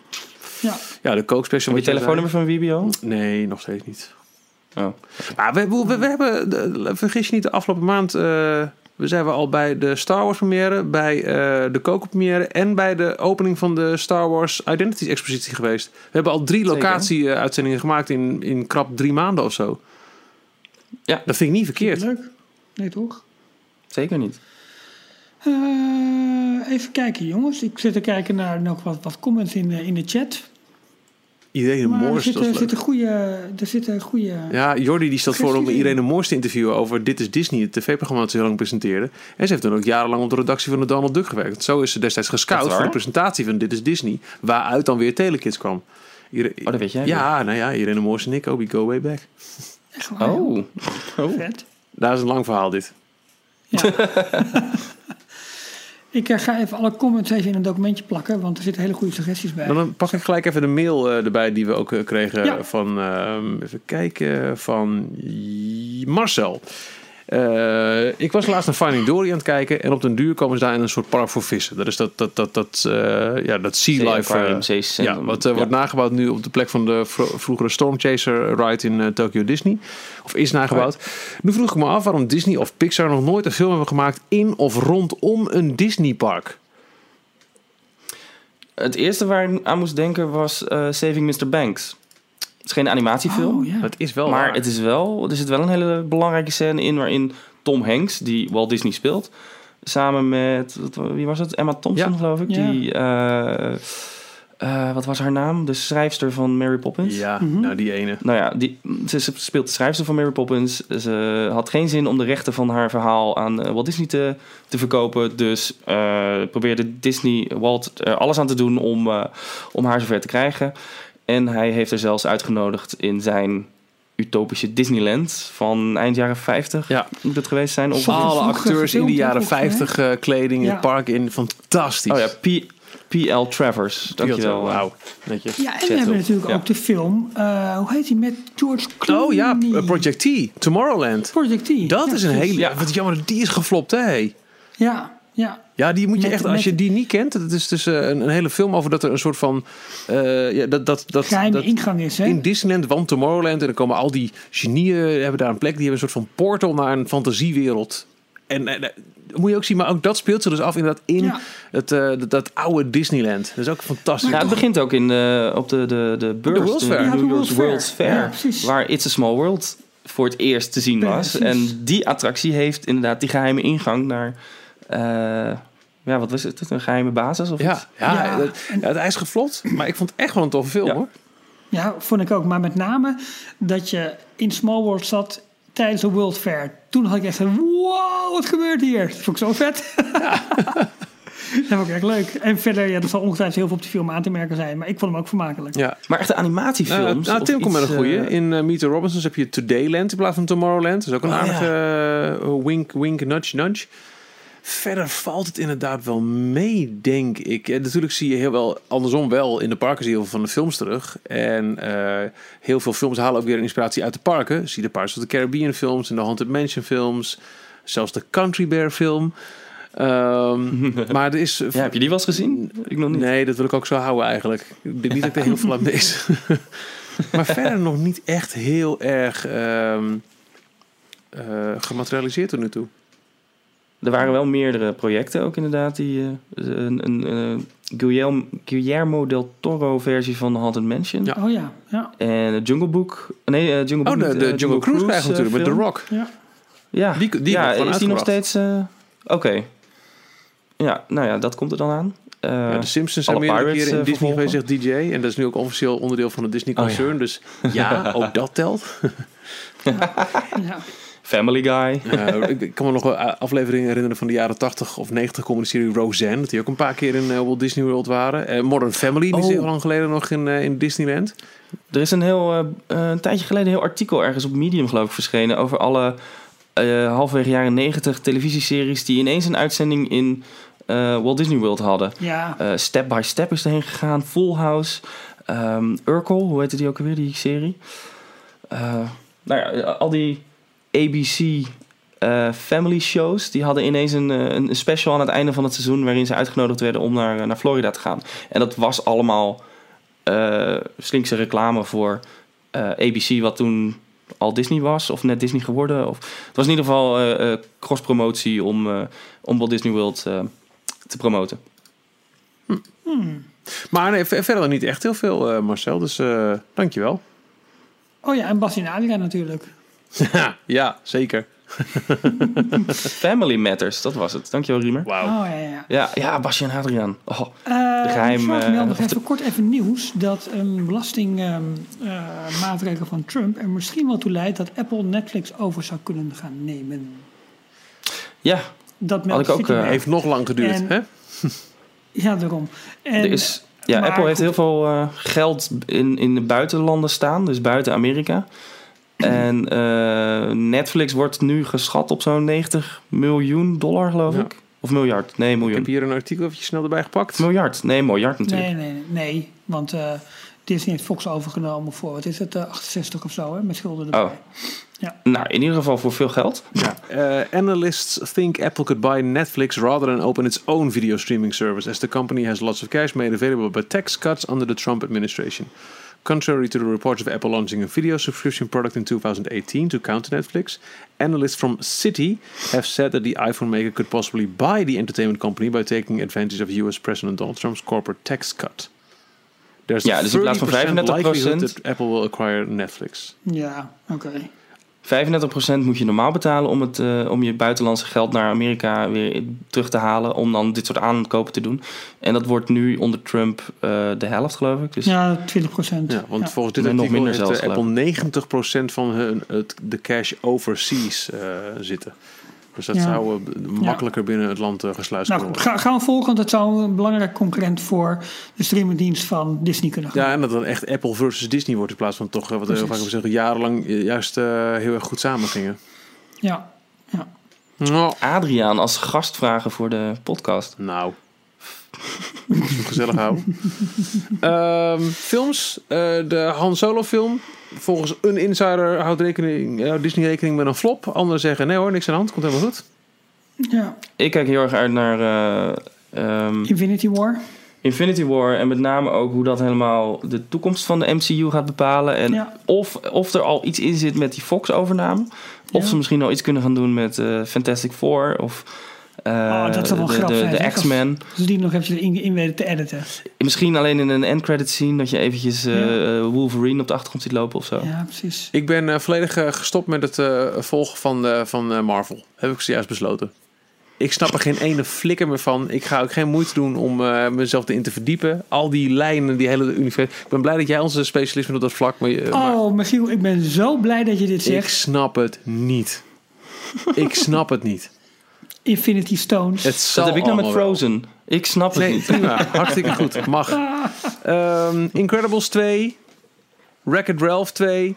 Ja. Ja, de kookspecial. Heb je wat telefoonnummer van WBO? zei. Nee, nog steeds niet. Oh. Maar we, we, we hebben, de- vergis je niet, de afgelopen maand eh, we zijn we al bij de Star Wars première, bij eh, de Coco première en bij de opening van de Star Wars Identities expositie geweest. We hebben al drie Zeker. locatie eh, uitzendingen gemaakt in, in krap drie maanden of zo. Ja. Dat vind ik niet verkeerd. Leuk. Nee, toch? Zeker niet. Eh, even kijken, jongens. Ik zit te kijken naar nog wat, wat comments in, de- in de chat. Irene Maar er Moors, dat zitten, goede... Er zitten goede... Ja, Jordi die stelt voor om. Irene Moors te interviewen over Dit is Disney, het tv-programma dat ze heel lang presenteerde. En ze heeft dan ook jarenlang op de redactie van de Donald Duck gewerkt. Zo is ze destijds gescout voor de presentatie van Dit is Disney, waaruit dan weer Telekids kwam. Ire- Oh, dat weet jij Ja, nou ja, Irene Moors en ik, we go way back. Echt waar, Oh. Vet. Daar is een lang verhaal dit. Ik eh, ga even alle comments even in een documentje plakken, want er zitten hele goede suggesties bij. Dan pak ik gelijk even de mail eh, erbij die we ook eh, kregen Ja. van, ehm, even kijken, van Marcel. Eh, ik was laatst naar Finding Dory aan het kijken en op den duur komen ze daar in een soort park voor vissen. Dat is dat, dat, dat, dat, eh, ja, dat Sea Life. Zeecentrum. ja, wat Ja. wordt nagebouwd nu op de plek van de vro- vroegere Storm Chaser ride in Tokyo Disney. Of is nagebouwd. Nu vroeg ik me af waarom Disney of Pixar nog nooit een film hebben gemaakt in of rondom een Disney park. Het eerste waar ik aan moest denken was Saving Mr. Banks. Het is geen animatiefilm. Oh. Dat is wel Maar waar. het is wel, er zit wel een hele belangrijke scène in waarin Tom Hanks, die Walt Disney speelt, samen met, wie was het? Emma Thompson, Ja. geloof ik. Ja. Die, eh, eh, wat was haar naam? De schrijfster van Mary Poppins. Ja, Mhm. nou die ene. Nou ja, die, ze speelt de schrijfster van Mary Poppins. Ze had geen zin om de rechten van haar verhaal aan eh, Walt Disney te, te verkopen. Dus eh, probeerde Disney Walt er alles aan te doen om, eh, om haar zover te krijgen. En hij heeft er zelfs uitgenodigd in zijn utopische Disneyland van eind jaren 50. Ja. Moet het geweest zijn? Of, Alle acteurs in de jaren volgens mij. 50 eh, kleding in Ja. het park in. Fantastisch. oh ja, P- P.L. Travers. Dankjewel. Wauw, netjes. Ja, en we hebben op. natuurlijk Ja. ook de film, eh, hoe heet die, met George Clooney. Oh ja, eh, Project T, Tomorrowland. Project T. Dat Ja, is een precies. hele... Ja. Wat jammer, die is geflopt, hè? Ja, ja. Ja, die moet je Met- echt... Als met- je die niet kent, het is dus eh, een, een hele film over dat er een soort van... eh, ja, dat, dat, dat, Geheime dat, ingang is, hè? in Disneyland, want Tomorrowland. En dan komen al die genieën, hebben daar een plek. Die hebben een soort van portal naar een fantasiewereld. En eh, dat moet je ook zien, maar ook dat speelt zich dus af inderdaad in Ja. het, eh, dat, dat oude Disneyland. Dat is ook fantastisch. Ja, het begint ook in de, op de, de, de beurs. World's Fair. de New York's Fair. World's Fair. Ja, precies. waar It's a Small World voor het eerst te zien was. En die attractie heeft inderdaad die geheime ingang naar... eh, ja, wat was het? Een geheime basis of Ja, iets? ja, Ja, dat- ja, het is geflopt, maar ik vond het echt wel een toffe film Ja. hoor. Ja, vond ik ook. Maar met name dat je in Small World zat tijdens de World Fair. Toen had ik echt een wow, wat gebeurt hier? Dat vond ik zo vet. dat vond ik echt leuk. En verder, ja, er zal ongetwijfeld heel veel op de film aan te merken zijn. Maar ik vond hem ook vermakelijk. Ja. Maar echte animatiefilms? Nou, nou, of Tim komt met een goeie. eh, In eh, Meet the Robinsons heb je Todayland in plaats van Tomorrowland. Dat is ook een Oh, aardige eh, wink, wink, nudge, nudge. Verder valt het inderdaad wel mee, denk ik. En natuurlijk zie je heel wel, andersom wel, in de parken zie je heel veel van de films terug. En eh, heel veel films halen ook weer inspiratie uit de parken. Zie de Pirates of the Caribbean films en de Haunted Mansion films. Zelfs de Country Bear film. Ehm, maar er is... ja, heb je die wel eens gezien? Ik nog niet. Nee, dat wil ik ook zo houden eigenlijk. Ik denk niet dat ik er heel veel aan mis. maar verder nog niet echt heel erg ehm, eh, gematerialiseerd tot nu toe. Er waren wel meerdere projecten ook inderdaad. Die, eh, een, een, een Guillermo, Guillermo del Toro versie van Haunted Mansion. Ja. Oh ja, ja, En Jungle Book. Nee, eh, Jungle Book Oh, de, de eh, Jungle Cruise eh, natuurlijk met The. Rock. ja. Ja, Die- die ja is die nog steeds... eh, Oké. Ja, nou ja, dat komt er dan aan. Eh, Ja, de Simpsons zijn alle meerdere Pirates, keren in eh, Disney vervolgen. geweest, zegt DJ. En dat is nu ook officieel onderdeel van het Disney Oh, ja. concern. Dus ja, ook dat telt. ja. Family Guy. Ik, kan me nog wel afleveringen herinneren van de jaren 80 of 90 komen de serie Roseanne. Dat die ook een paar keer in eh, Walt Disney World waren. Eh, Modern Family, die is Oh. heel lang geleden nog in, eh, in Disneyland. Er is een heel, een tijdje geleden een heel artikel ergens op Medium geloof ik verschenen over alle eh, halverwege jaren 90 televisieseries die ineens een uitzending in eh, Walt Disney World hadden. ja. Eh, Step by Step is erheen gegaan, Full House, um, Urkel, hoe heette die ook alweer, die serie? Eh, nou ja, al die ABC eh, family shows, die hadden ineens een, eh, een special aan het einde van het seizoen waarin ze uitgenodigd werden om naar, naar Florida te gaan. En dat was allemaal eh, slinkse reclame voor eh, ABC, wat toen al Disney was, of net Disney geworden. Of, het was in ieder geval eh, eh, cross-promotie om, eh, om Walt Disney World eh, te promoten. Maar nee, ver- verder niet echt heel veel, eh, Marcel. Dus eh dankjewel. Oh ja, en Bas en Adria natuurlijk. ja, zeker. Family Matters, dat was het. Dankjewel, Riemer. Wauw. Oh ja, ja. Ja, ja Basje en Adriaan. Oh, Eh, geheim, ik zag eh, nog kort even nieuws dat een belastingmaatregel van Trump er misschien wel toe leidt dat Apple Netflix over zou kunnen gaan nemen. ja, Dat Had ik ook, eh, Heeft nog lang geduurd, En- hè? Ja, daarom. En, er is, ja maar Apple heeft goed. heel veel eh, geld in, in de buitenlanden staan, dus buiten Amerika. En eh, Netflix wordt nu geschat op zo'n 90 miljoen dollar, geloof Ja. ik. Of miljard? Nee, Ik miljoen. heb hier een artikel even snel erbij gepakt. Miljard? Nee, miljard natuurlijk. nee, nee, nee, nee, want eh, Disney heeft Fox overgenomen voor, wat is het, eh, 68 of zo, hè, met schulden erbij. Oh. Nou, in ieder geval voor veel geld. Ja. Uh, analysts think Apple could buy Netflix rather than open its own video streaming service, as the company has lots of cash made available by tax cuts under the Trump administration. Contrary to the reports of Apple launching a video subscription product in 2018 to counter Netflix, analysts from Citi have said that the iPhone maker could possibly buy the entertainment company by taking advantage of US President Donald Trump's corporate tax cut. There's Ja, a dus in plaats van 30% likelihood that Apple will acquire Netflix. Ja, oké. 35% moet je normaal betalen om, het, eh, om je buitenlandse geld naar Amerika weer terug te halen. Om dan dit soort aankopen te doen. En dat wordt nu onder Trump eh, de helft, geloof ik. Dus Ja, 20 procent. Ja, want volgens dit nog minder heeft zelfs, eh, Apple 90% van hun, het, de cash overseas eh, zitten. Dus dat Ja. zou eh, makkelijker binnen het land uh, gesluist Nou kunnen worden. ga, gaan we volgen, want dat zou een belangrijk concurrent voor de streamingdienst van Disney kunnen gaan. Ja, en dat dan echt Apple versus Disney wordt in plaats van toch, eh, wat we heel vaak hebben gezegd, jarenlang eh, juist eh, heel erg goed samengingen. Ja, ja. Nou, Adriaan als gast vragen voor de podcast. nou. Gezellig houden. Ehm, films. Eh, de Han Solo film. Volgens een insider houdt rekening, houdt Disney rekening met een flop. Anderen zeggen nee hoor, niks aan de hand. Komt helemaal goed. ja. Ik kijk heel erg uit naar eh, ehm, Infinity War. Infinity War. En met name ook hoe dat helemaal de toekomst van de MCU gaat bepalen. En Ja. of, of er al iets in zit met die Fox-overname. Of Ja. ze misschien al iets kunnen gaan doen met eh, Fantastic Four. Of eh, Oh, dat zou wel de, grappig de, zijn, X-Men. Dus die nog eventjes in, in weten te editen. Misschien alleen in een end-credit scene. Dat je eventjes eh, Ja. eh, Wolverine op de achtergrond ziet lopen of zo. Ja, precies. Ik ben eh, volledig eh, gestopt met het eh, volgen van, eh, van eh, Marvel. Heb ik zojuist besloten. Ik snap er geen ene flikker meer van. Ik ga ook geen moeite doen om eh, mezelf erin te verdiepen. Al die lijnen, die hele universum. Ik ben blij dat jij onze specialist bent op dat vlak. Maar, eh, maar Oh, Michiel, ik ben zo blij dat je dit ik zegt. snap het niet. ik snap het niet. Infinity Stones. Het Dat heb ik nou met wel. Frozen. Ik snap het Nee, niet. prima. Hartstikke goed. Mag. Ehm, Incredibles 2. Wreck-It Ralph 2.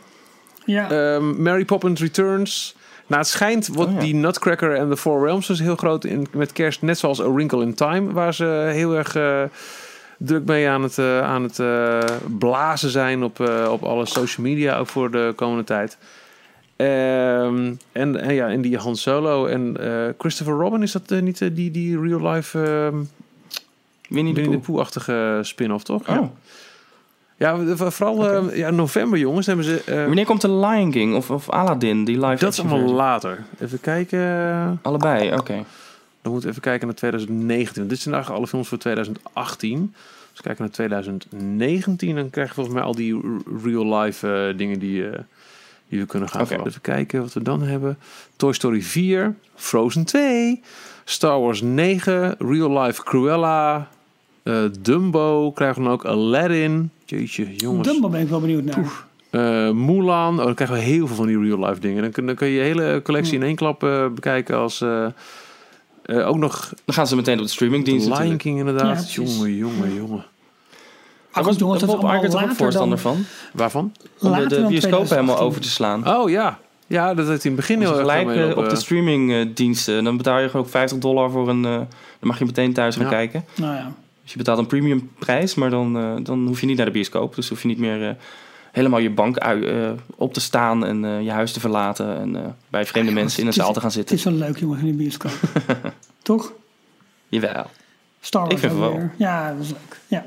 ja. Ehm, Mary Poppins Returns. Nou, het schijnt wordt Oh ja. die Nutcracker en The Four Realms dus heel groot in, met kerst. Net zoals A Wrinkle in Time. Waar ze heel erg eh, druk mee aan het, eh, aan het eh, blazen zijn op, eh, op alle social media. Ook voor de komende tijd. Ehm, en, en ja, en die Han Solo en eh, Christopher Robin. Is dat eh, niet eh, die, die real life ehm Winnie de Winnie de Pooh. Pooh-achtige spin-off, toch? Oh. Ja, v- vooral eh, ja, november, jongens, hebben ze... eh, Wanneer komt de Lion King of, of Aladdin, die live dat is allemaal versie? later. Even kijken. Allebei, oké. Dan moeten we even kijken naar 2019. Dit zijn eigenlijk alle films voor 2018. Als we kijken naar 2019, dan krijg je volgens mij al die real-life eh, dingen die, die we kunnen gaan volgen. Even kijken wat we dan hebben. Toy Story 4, Frozen 2, Star Wars 9, Real Life Cruella, eh, Dumbo krijgen we dan ook, Aladdin. Jeetje, jongens. Dumbo ben ik wel benieuwd naar. Eh, Mulan. Oh, dan krijgen we heel veel van die real life dingen. Dan kun, dan kun je je hele collectie in één klap eh, bekijken als... eh, eh, ook nog Dan gaan ze meteen op de streamingdienst Lion. King Ja, inderdaad. precies. jongen, jongen, jongen. Daar goed, jongens, dat is Bob allemaal Iger toch ook voorstander dan, van? Waarvan? Om de, bioscopen helemaal 2018. over te slaan. Oh ja. Ja, dat heeft hij in het begin heel erg gelijk eh, op de eh, streamingdiensten. Dan betaal je gewoon 50 dollar voor een... eh, dan mag je meteen thuis gaan Ja. kijken. Nou ja. Dus je betaalt een premium prijs, maar dan, dan hoef je niet naar de bioscoop. Dus hoef je niet meer eh, helemaal je bank ui- eh, op te staan en eh, je huis te verlaten. En eh, bij vreemde mensen in een het is- zaal te gaan Het zitten. is wel leuk, jongens, in de bioscoop. Toch? Jawel. Star Wars Ik vind wel. Ja, dat was leuk. Ja,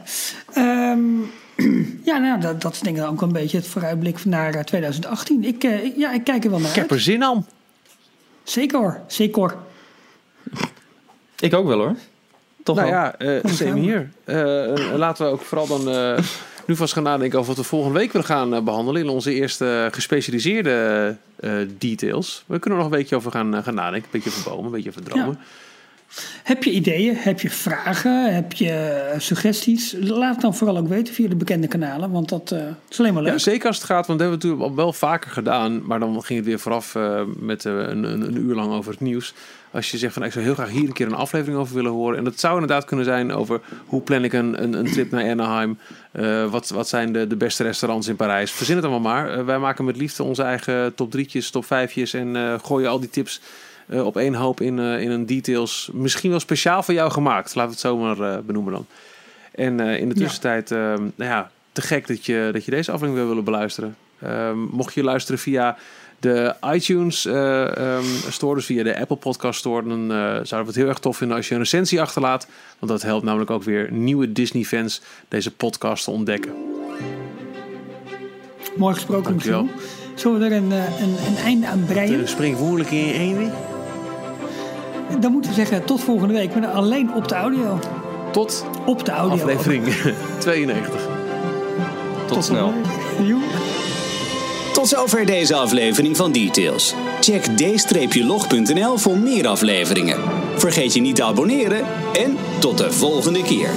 Ehm, ja nou, dat, dat is denk ik ook een beetje het vooruitblik naar eh, 2018. Ik, eh, ik- ja, ik kijk er wel naar Ik heb uit. er zin aan. Zeker hoor, zeker. Ik ook wel hoor. Toch Nou wel. ja, eh same hier. Eh, laten we ook vooral dan eh, nu vast gaan nadenken over wat we volgende week willen gaan eh, behandelen in onze eerste gespecialiseerde eh, details. We kunnen er nog een beetje over gaan, eh, gaan nadenken. Een beetje over bomen, een beetje over dromen. Heb je ideeën? Heb je vragen? Heb je eh, suggesties? Laat het dan vooral ook weten via de bekende kanalen, want dat eh, is alleen maar leuk. Ja, zeker als het gaat, want dat hebben we natuurlijk wel vaker gedaan. Maar dan ging het weer vooraf eh, met een, een, een uur lang over het nieuws. Als je zegt van ik zou heel graag hier een keer een aflevering over willen horen. En dat zou inderdaad kunnen zijn over hoe plan ik een, een, een trip naar Anaheim. Wat, wat zijn de, de beste restaurants in Parijs? Verzin het allemaal maar. Wij maken met liefde onze eigen top drietjes, top vijfjes. En gooien al die tips eh, op één hoop in, eh, in een details. Misschien wel speciaal voor jou gemaakt. Laten we het zo maar eh, benoemen dan. En eh, in de Ja. tussentijd, eh, nou ja, te gek dat je, dat je deze aflevering wil willen beluisteren. Ehm, mocht je luisteren via de iTunes eh, ehm, store, dus via de Apple Podcast Store, dan eh, zouden we het heel erg tof vinden als je een recensie achterlaat. Want dat helpt namelijk ook weer nieuwe Disney-fans deze podcast te ontdekken. Mooi gesproken, Dankjewel. Michiel. Zullen we er een, eh, een, een einde aan breien? springvoerlijk in één Dan moeten we zeggen tot volgende week, maar alleen op de audio. Tot Op de audio. aflevering 92. Tot snel. week. Joe. Tot zover deze aflevering van Details. Check d-log.nl voor meer afleveringen. Vergeet je niet te abonneren en tot de volgende keer.